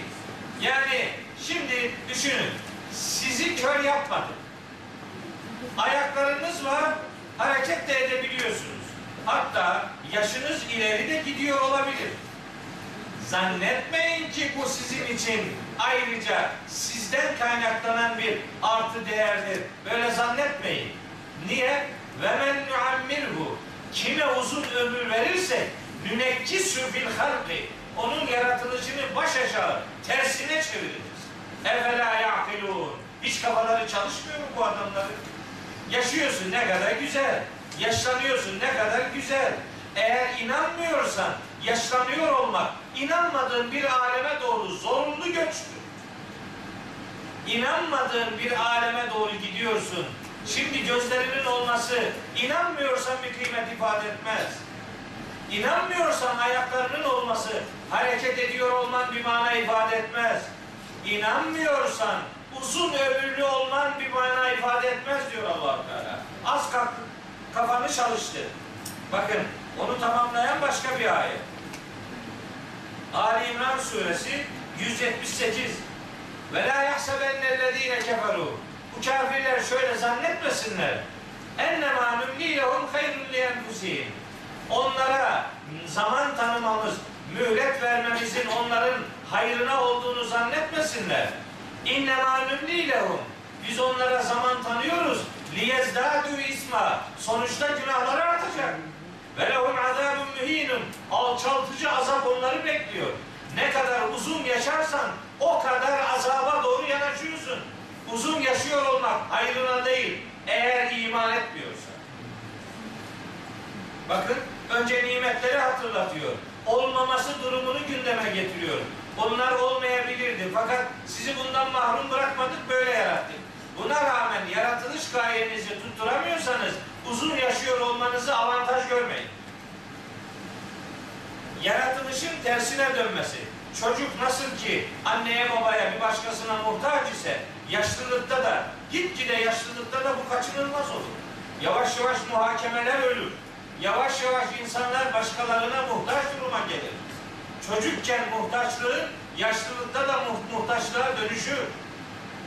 yani şimdi düşünün, sizi kör yapmadım. Ayaklarınız var, hareket de edebiliyorsunuz. Hatta yaşınız ileri de gidiyor olabilir. Zannetmeyin ki bu sizin için ayrıca sizden kaynaklanan bir artı değerdir. Böyle zannetmeyin. Niye? Ve men nuammirhu kime uzun ömür verirsek nünekkisü fil halki onun yaratılışını baş aşağı tersine çeviririz. Efela ya'kilun hiç kafaları çalışmıyor mu bu adamların? Yaşıyorsun ne kadar güzel. Yaşlanıyorsun ne kadar güzel. Eğer inanmıyorsan yaşlanıyor olmak inanmadığın bir aleme doğru zorunlu göçtür. İnanmadığın bir aleme doğru gidiyorsun. Şimdi gözlerinin olması inanmıyorsan bir kıymet ifade etmez. İnanmıyorsan ayaklarının olması hareket ediyor olman bir mana ifade etmez. İnanmıyorsan uzun ömürlü olman bir mana ifade etmez diyor allah Teala. Az kalk, kafanı çalıştı. Bakın onu tamamlayan başka bir ayet. Ali İmran suresi 178 ve la yahsebennellezine keferu bu kafirler şöyle zannetmesinler ennemâ nümlî lehum hayrun li enfusihim onlara zaman tanımamız mühlet vermemizin onların hayrına olduğunu zannetmesinler. İnnemâ nümlî lehum biz onlara zaman tanıyoruz. Liyezdâdû isma sonuçta günahları artacak. Ve lehum azâbun mühînun. Alçaltıcı azap onları bekliyor. Ne kadar uzun yaşarsan o kadar azaba doğru yanaşıyorsun. Uzun yaşıyor olmak hayrına değil eğer iman etmiyorsa. Bakın önce nimetleri hatırlatıyor. Olmaması durumunu gündeme getiriyor. Onlar olmayabilirdi fakat sizi bundan mahrum bırakmadık böyle yarattık. Buna rağmen yaratılış gayenizi tutturamıyorsanız uzun yaşıyor olmanızı avantaj görmeyin. Yaratılışın tersine dönmesi. Çocuk nasıl ki anneye babaya bir başkasına muhtaç ise yaşlılıkta da gitgide yaşlılıkta da bu kaçınılmaz olur. Yavaş yavaş muhakemeler ölür. Yavaş yavaş insanlar başkalarına muhtaç duruma gelir. Çocukken muhtaçlığı yaşlılıkta da muh- muhtaçlığa dönüşür.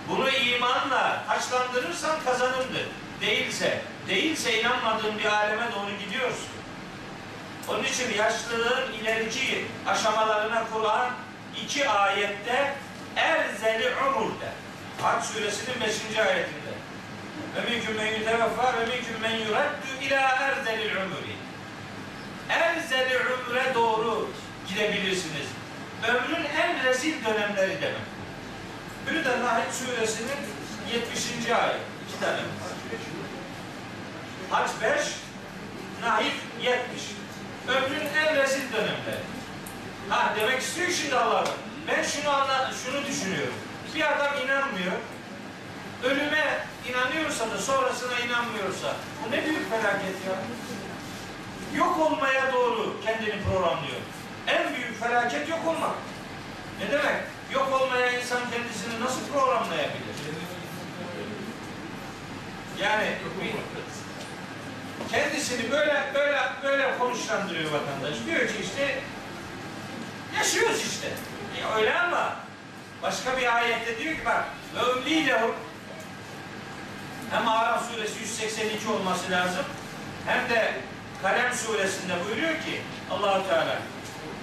Bunu imanla taçlandırırsan kazanımdır. Değilse, değilse inanmadığın bir aleme doğru gidiyorsun. Onun için yaşlılığın ileriki aşamalarına Kur'an iki ayette erzeli umur der. Hac suresinin 5. ayetinde. Ve minküm men yuteveffa ve minküm men yuraddu ila erzelil umuri. erzeli ömre doğru gidebilirsiniz. Ömrün en rezil dönemleri demek. Biri de Nahl suresinin 70. ayet. İki tane. Hac 5, Nahl 70. Ömrün en rezil dönemleri. Ha demek istiyor şimdi Allah. Ben şunu anla, şunu düşünüyorum. Bir adam inanmıyor. Ölüme inanıyorsa da sonrasına inanmıyorsa bu ne büyük felaket ya. Yok olmaya doğru kendini programlıyor. En büyük felaket yok olmak. Ne demek? Yok olmaya insan kendisini nasıl programlayabilir? Yani kendisini böyle böyle böyle konuşlandırıyor vatandaş. Diyor ki işte yaşıyoruz işte. E öyle ama başka bir ayette diyor ki bak ve ömli lehum hem Araf suresi 182 olması lazım hem de Kalem suresinde buyuruyor ki Allahu Teala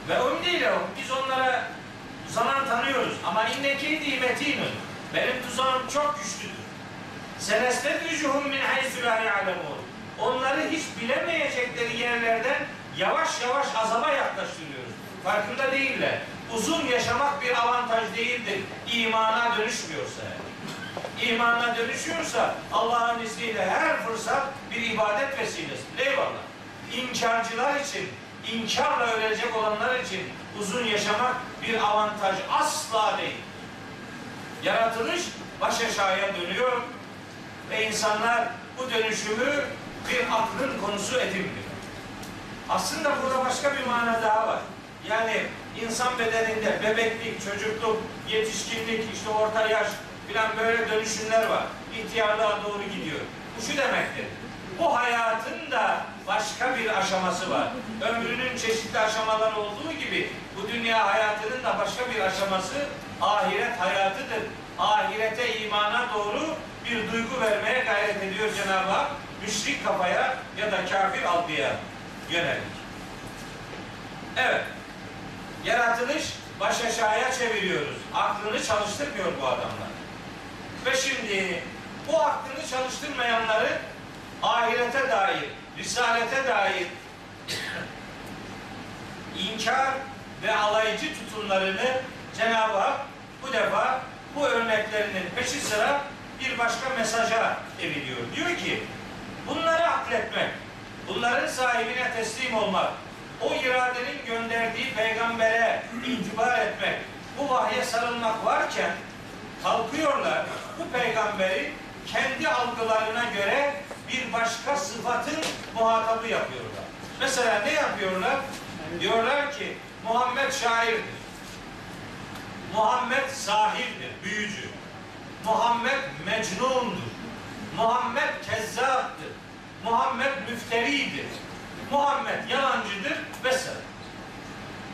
ve ömli lehum biz onlara zaman tanıyoruz ama inneki nimetinun benim tuzağım çok güçlüdür. Senestedricuhum min haythu la ya'lemun. Onları hiç bilemeyecekleri yerlerden yavaş yavaş azaba yaklaştırıyoruz. Farkında değiller. Uzun yaşamak bir avantaj değildir. İmana dönüşmüyorsa. İmana dönüşüyorsa Allah'ın izniyle her fırsat bir ibadet vesilesi. Eyvallah. İnkarcılar için, inkarla ölecek olanlar için uzun yaşamak bir avantaj asla değil. Yaratılış baş aşağıya dönüyor ve insanlar bu dönüşümü bir aklın konusu edinmiyor. Aslında burada başka bir mana daha var. Yani insan bedeninde bebeklik, çocukluk, yetişkinlik, işte orta yaş filan böyle dönüşümler var. İhtiyarlığa doğru gidiyor. Bu şu demektir. Bu hayatın da başka bir aşaması var. Ömrünün çeşitli aşamalar olduğu gibi bu dünya hayatının da başka bir aşaması ahiret hayatıdır. Ahirete imana doğru bir duygu vermeye gayret ediyor Cenab-ı Hak. Müşrik kafaya ya da kafir algıya yönelik. Evet. Yaratılış baş aşağıya çeviriyoruz. Aklını çalıştırmıyor bu adamlar. Ve şimdi bu aklını çalıştırmayanları ahirete dair, risalete dair inkar ve alaycı tutumlarını Cenab-ı Hak bu defa bu örneklerinin peşi sıra bir başka mesaja eviriyor. Diyor ki bunları akletmek, bunların sahibine teslim olmak, o iradenin gönderdiği peygambere itibar etmek, bu vahye sarılmak varken kalkıyorlar bu peygamberi kendi algılarına göre bir başka sıfatın muhatabı yapıyorlar. Mesela ne yapıyorlar? Diyorlar ki Muhammed şairdir. Muhammed sahirdir, büyücü. Muhammed mecnundur. Muhammed kezzaptır. Muhammed müfteridir. Muhammed yalancıdır vesaire.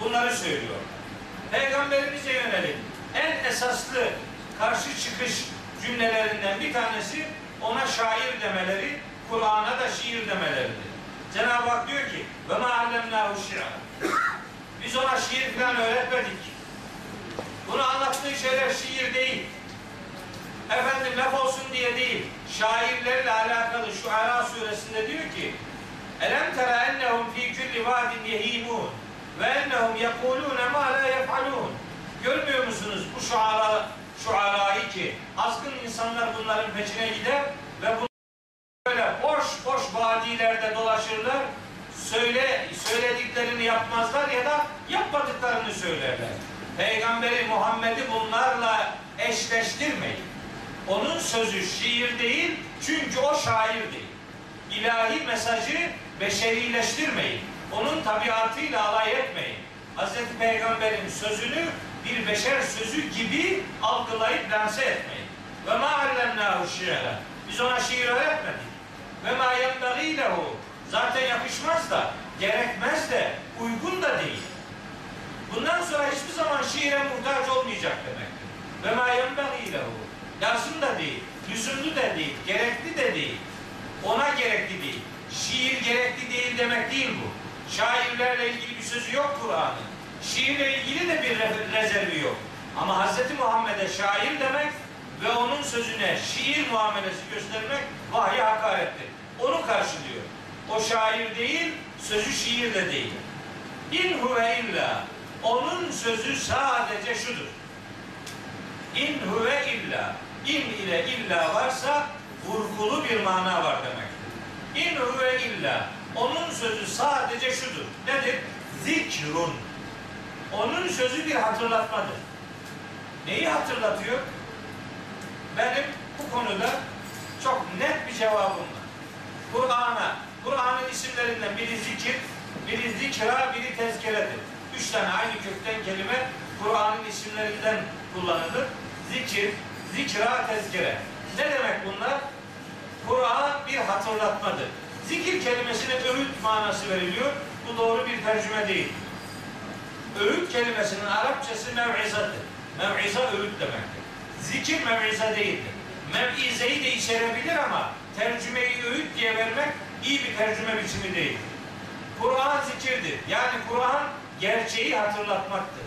Bunları söylüyor. Peygamberimize yönelik en esaslı karşı çıkış cümlelerinden bir tanesi ona şair demeleri, Kur'an'a da şiir demeleridir. Cenab-ı Hak diyor ki ve ma allemnahu. Biz ona şiir falan öğretmedik. Bunu anlattığı şeyler şiir değil. Efendim laf olsun diye değil. Şairlerle alakalı şu Ara suresinde diyor ki Elem tera ennehum fi kulli vadin yehimun ve ennehum yekulune ma la yef'alun. Görmüyor musunuz bu şuara, şuarayı ki azgın insanlar bunların peşine gider ve bu böyle boş boş vadilerde dolaşırlar. Söyle söylediklerini yapmazlar ya da yapmadıklarını söylerler. Peygamberi Muhammed'i bunlarla eşleştirmeyin. Onun sözü şiir değil çünkü o şair değil. İlahi mesajı beşerileştirmeyin. Onun tabiatıyla alay etmeyin. Hz. Peygamber'in sözünü bir beşer sözü gibi algılayıp lanse etmeyin. Ve ma allemnahu şiira. Biz ona şiir öğretmedik. Ve ma yenbagî lehu. Zaten yakışmaz da, gerekmez de, uygun da değil. Bundan sonra hiçbir zaman şiire muhtaç olmayacak demektir. Ve ma yenbagî lehu. Lazım da değil, lüzumlu da değil, gerekli de değil. Ona gerekli değil. Şiir gerekli değil demek değil bu. Şairlerle ilgili bir sözü yok Kur'an'ın. Şiirle ilgili de bir re- rezervi yok. Ama Hz. Muhammed'e şair demek ve onun sözüne şiir muamelesi göstermek vahye hakarettir. Onu karşılıyor. O şair değil, sözü şiir de değil. İn huve illa. Onun sözü sadece şudur. İn huve illa. İn ile illa varsa vurgulu bir mana var demektir. İn huve illa. Onun sözü sadece şudur. Nedir? Zikrun. Onun sözü bir hatırlatmadır. Neyi hatırlatıyor? Benim bu konuda çok net bir cevabım var. Kur'an'a, Kur'an'ın isimlerinden biri zikir, biri zikra, biri tezkeredir. Üç tane aynı kökten kelime Kur'an'ın isimlerinden kullanılır. Zikir, zikra, tezkere. Ne demek bunlar? Kur'an bir hatırlatmadır. Zikir kelimesine öğüt manası veriliyor. Bu doğru bir tercüme değil. Öğüt kelimesinin Arapçası mev'izadır. Mev'iza öğüt demektir. Zikir mev'iza değildir. Mev'izeyi de içerebilir ama tercümeyi öğüt diye vermek iyi bir tercüme biçimi değil. Kur'an zikirdir. Yani Kur'an gerçeği hatırlatmaktır.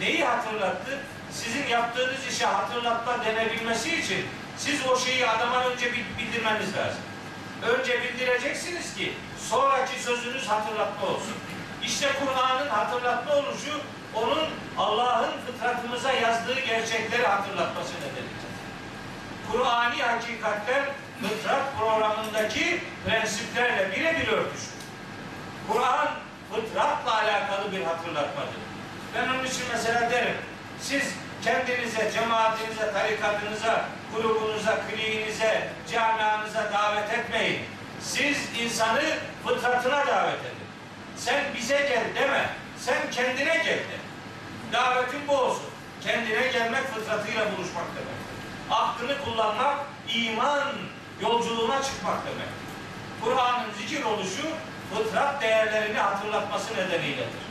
Neyi hatırlattı? Sizin yaptığınız işe hatırlatma denebilmesi için siz o şeyi adama önce bildirmeniz lazım. Önce bildireceksiniz ki sonraki sözünüz hatırlatma olsun. İşte Kur'an'ın hatırlatma oluşu onun Allah'ın fıtratımıza yazdığı gerçekleri hatırlatması nedenidir. Kur'ani hakikatler fıtrat programındaki prensiplerle birebir örtüşür. Kur'an fıtratla alakalı bir hatırlatmadır. Ben onun için mesela derim, siz kendinize, cemaatinize, tarikatınıza, grubunuza, kliğinize, camianıza davet etmeyin. Siz insanı fıtratına davet edin. Sen bize gel deme. Sen kendine gel de. Davetin bu olsun. Kendine gelmek fıtratıyla buluşmak demek. Aklını kullanmak, iman yolculuğuna çıkmak demek. Kur'an'ın zikir oluşu fıtrat değerlerini hatırlatması nedeniyledir.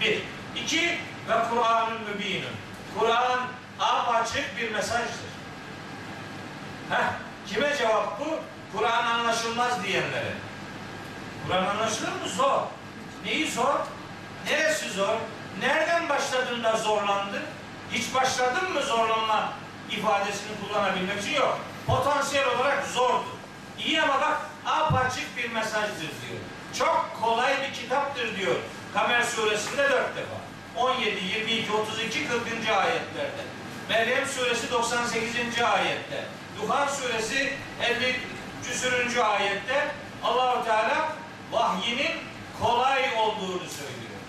Bir. İki, ve Kur'an'ın mübinun. Kur'an apaçık bir mesajdır. Heh, kime cevap bu? Kur'an anlaşılmaz diyenlere. Kur'an anlaşılır mı? Zor. Neyi zor? Neresi zor? Nereden başladığında zorlandın? Hiç başladın mı zorlanma ifadesini kullanabilmek için yok. Potansiyel olarak zordu. İyi ama bak apaçık bir mesajdır diyor. Çok kolay bir kitaptır diyor. Kamer suresinde dört defa. 17, 22, 32, 40. ayetlerde. Meryem suresi 98. ayette. Duhan suresi 50 küsürüncü ayette Allahu Teala vahyinin kolay olduğunu söylüyor.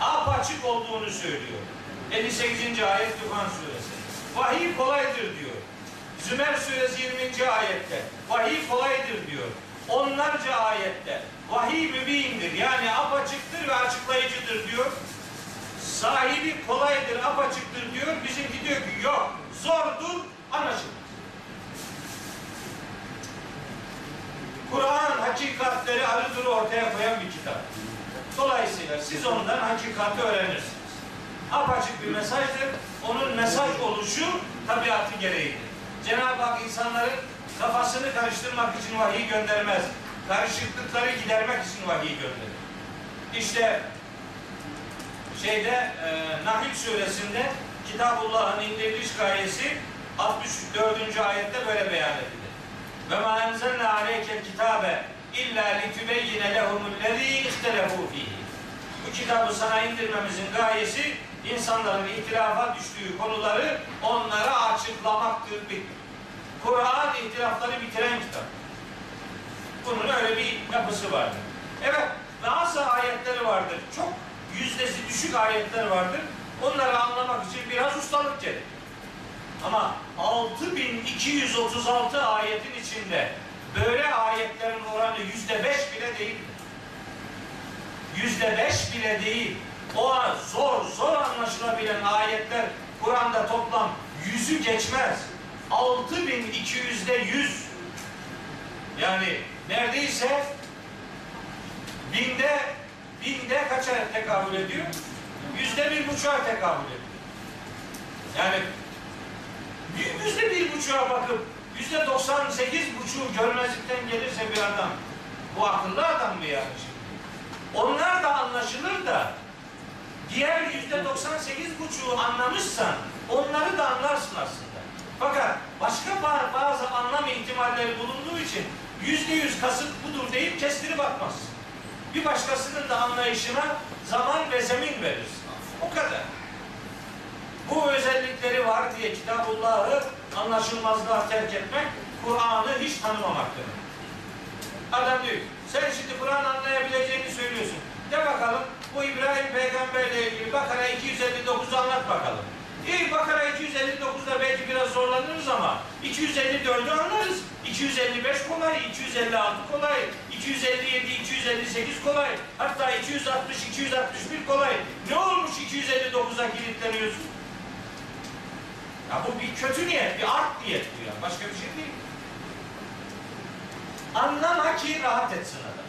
Apaçık olduğunu söylüyor. 58. ayet Duhan suresi. Vahiy kolaydır diyor. Zümer suresi 20. ayette vahiy kolaydır diyor. Onlarca ayette vahiy mübindir yani apaçıktır ve açıklayıcıdır diyor. Sahibi kolaydır, apaçıktır diyor. Bizimki diyor ki yok, zordur, anlaşılmaz. Kur'an hakikatleri arıdır ortaya koyan bir kitap. Dolayısıyla siz ondan hakikati öğrenirsiniz. Apaçık bir mesajdır. Onun mesaj oluşu tabiatı gereğidir. Cenab-ı Hak insanların kafasını karıştırmak için vahiy göndermez. Karışıklıkları gidermek için vahiy gönderir. İşte şeyde e, Nahil suresinde Kitabullah'ın indiriliş gayesi 64. ayette böyle beyan edilir. Ve ma enzelna aleykel kitabe illa litübeyyine lehumullezî ihtelefu fihi. Bu kitabı sana indirmemizin gayesi insanların ihtilafa düştüğü konuları onlara açıklamaktır. Kur'an ihtilafları bitiren kitap. Bunun öyle bir yapısı vardır. Evet, bazı ayetleri vardır. Çok yüzdesi düşük ayetler vardır. Onları anlamak için biraz ustalık gerekir. Ama 6236 ayetin içinde böyle ayetlerin oranı yüzde beş bile değil. Yüzde beş bile değil. O zor, zor anlaşılabilen ayetler Kur'an'da toplam yüzü geçmez. 6200'de yüz. Yani neredeyse binde binde kaça tekabül ediyor? Yüzde bir buçuğa tekabül ediyor. Yani yüzde bir buçuğa bakıp yüzde doksan sekiz buçuğu görmezlikten gelirse bir adam bu akıllı adam mı yani? Onlar da anlaşılır da diğer yüzde doksan sekiz buçuğu anlamışsan onları da anlarsın aslında. Fakat başka bazı anlam ihtimalleri bulunduğu için yüzde yüz kasıt budur deyip kestirip atmazsın. Bir başkasının da anlayışına zaman ve zemin verirsin. O kadar. Bu özellikleri var diye Kitabullah'ı anlaşılmazlığa terk etmek, Kur'an'ı hiç tanımamak demek. Adam diyor, sen şimdi Kur'an anlayabileceğini söylüyorsun. De bakalım bu İbrahim peygamberle ilgili Bakara 259 anlat bakalım. İyi Bakara 259'da belki biraz zorlanırız ama 254'ü anlarız. 255 kolay, 256 kolay, 257, 258 kolay, hatta 260, 261 kolay. Ne olmuş 259'a kilitleniyorsun? Ya bu bir kötü niyet, bir art niyet bu ya. Başka bir şey değil. Anlama ki rahat etsin adam.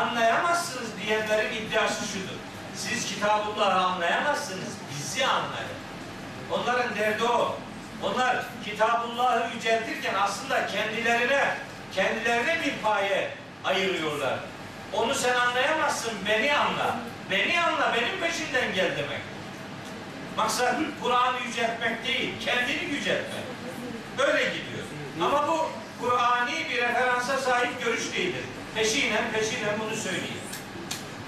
Anlayamazsınız diyenlerin iddiası şudur. Siz Kitabullah'ı anlayamazsınız, bizi anlayın. Onların derdi o. Onlar Kitabullah'ı yüceltirken aslında kendilerine, kendilerine bir paye ayırıyorlar. Onu sen anlayamazsın, beni anla. Beni anla, benim peşinden gel demek. Maksat Kur'an'ı yüceltmek değil, kendini yüceltmek. Böyle gidiyor. Ama bu Kur'ani bir referansa sahip görüş değildir. Peşinen peşinen bunu söyleyeyim.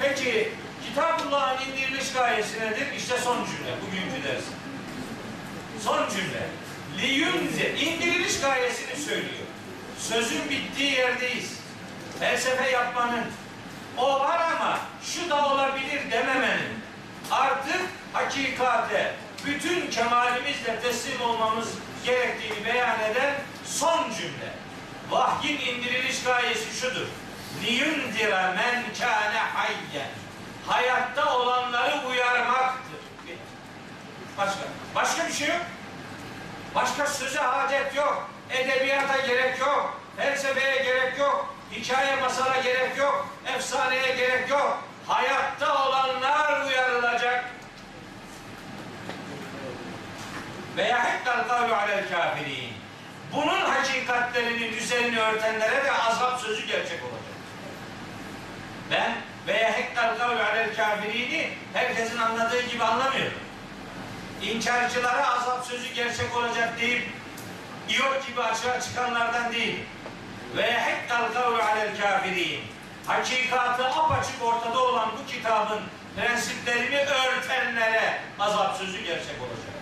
Peki Kitabullah'ın indiriliş gayesi nedir? İşte son cümle, bugünkü ders. Son cümle. Liyunze, indiriliş gayesini söylüyor. Sözün bittiği yerdeyiz. Felsefe yapmanın, o var ama şu da olabilir dememenin, artık hakikate, bütün kemalimizle teslim olmamız gerektiğini beyan eden son cümle. Vahyin indiriliş gayesi şudur. Liyundira men kâne hayyen. Hayatta olanları uyarmaktır. Başka. Başka bir şey yok. Başka söze hacet yok. Edebiyata gerek yok. Felsefeye gerek yok. Hikaye masala gerek yok. Efsaneye gerek yok. Hayatta olanlar uyarılacak. Veya hekkal alel kafirin. Bunun hakikatlerinin üzerini örtenlere de azap sözü gerçek olacak. Ben veya hekkal kavlu alel kafirini herkesin anladığı gibi anlamıyorum. İnkarcılara azap sözü gerçek olacak deyip İyok gibi açığa çıkanlardan değil. Ve hekkal kavlu alel kafirin. Hakikatı apaçık ortada olan bu kitabın prensiplerini örtenlere azap sözü gerçek olacak.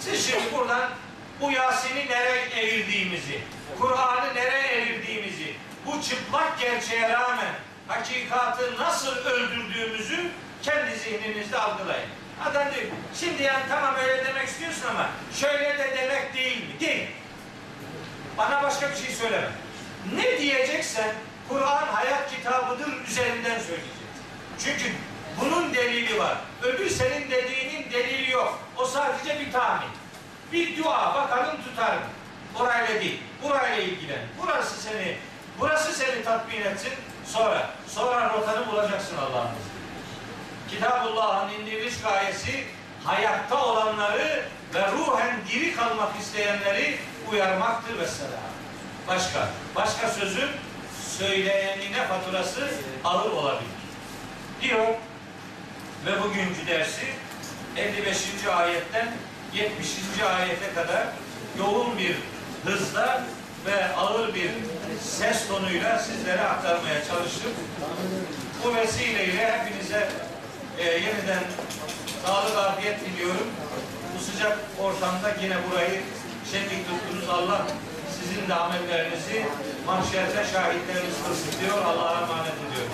Siz şimdi buradan bu Yasin'i nereye evirdiğimizi, Kur'an'ı nereye evirdiğimizi, bu çıplak gerçeğe rağmen hakikatı nasıl öldürdüğümüzü kendi zihninizde algılayın. Adam diyor, şimdi yani tamam öyle demek istiyorsun ama şöyle de demek değil mi? Değil. Bana başka bir şey söyleme. Ne diyeceksen Kur'an hayat kitabıdır üzerinden söyleyeceksin. Çünkü bunun delili var. Öbür senin dediğinin delili yok. O sadece bir tahmin. Bir dua bakalım tutar mı? Orayla değil. Burayla ilgilen. Burası seni burası seni tatmin etsin. Sonra sonra rotanı bulacaksın Allah'ın izniyle. Kitabullah'ın indiriliş gayesi hayatta olanları ve ruhen diri kalmak isteyenleri uyarmaktır mesela. Başka, başka sözün söyleyenine faturası ağır olabilir. Diyor ve bugünkü dersi 55. ayetten 70. ayete kadar yoğun bir hızla ve ağır bir ses tonuyla sizlere aktarmaya çalıştım. Bu vesileyle hepinize e, yeniden sağlık afiyet diliyorum. Bu sıcak ortamda yine burayı şenlik tuttunuz. Allah sizin de amellerinizi mahşerde şahitleriniz kılsın diyor. Allah'a emanet ediyorum.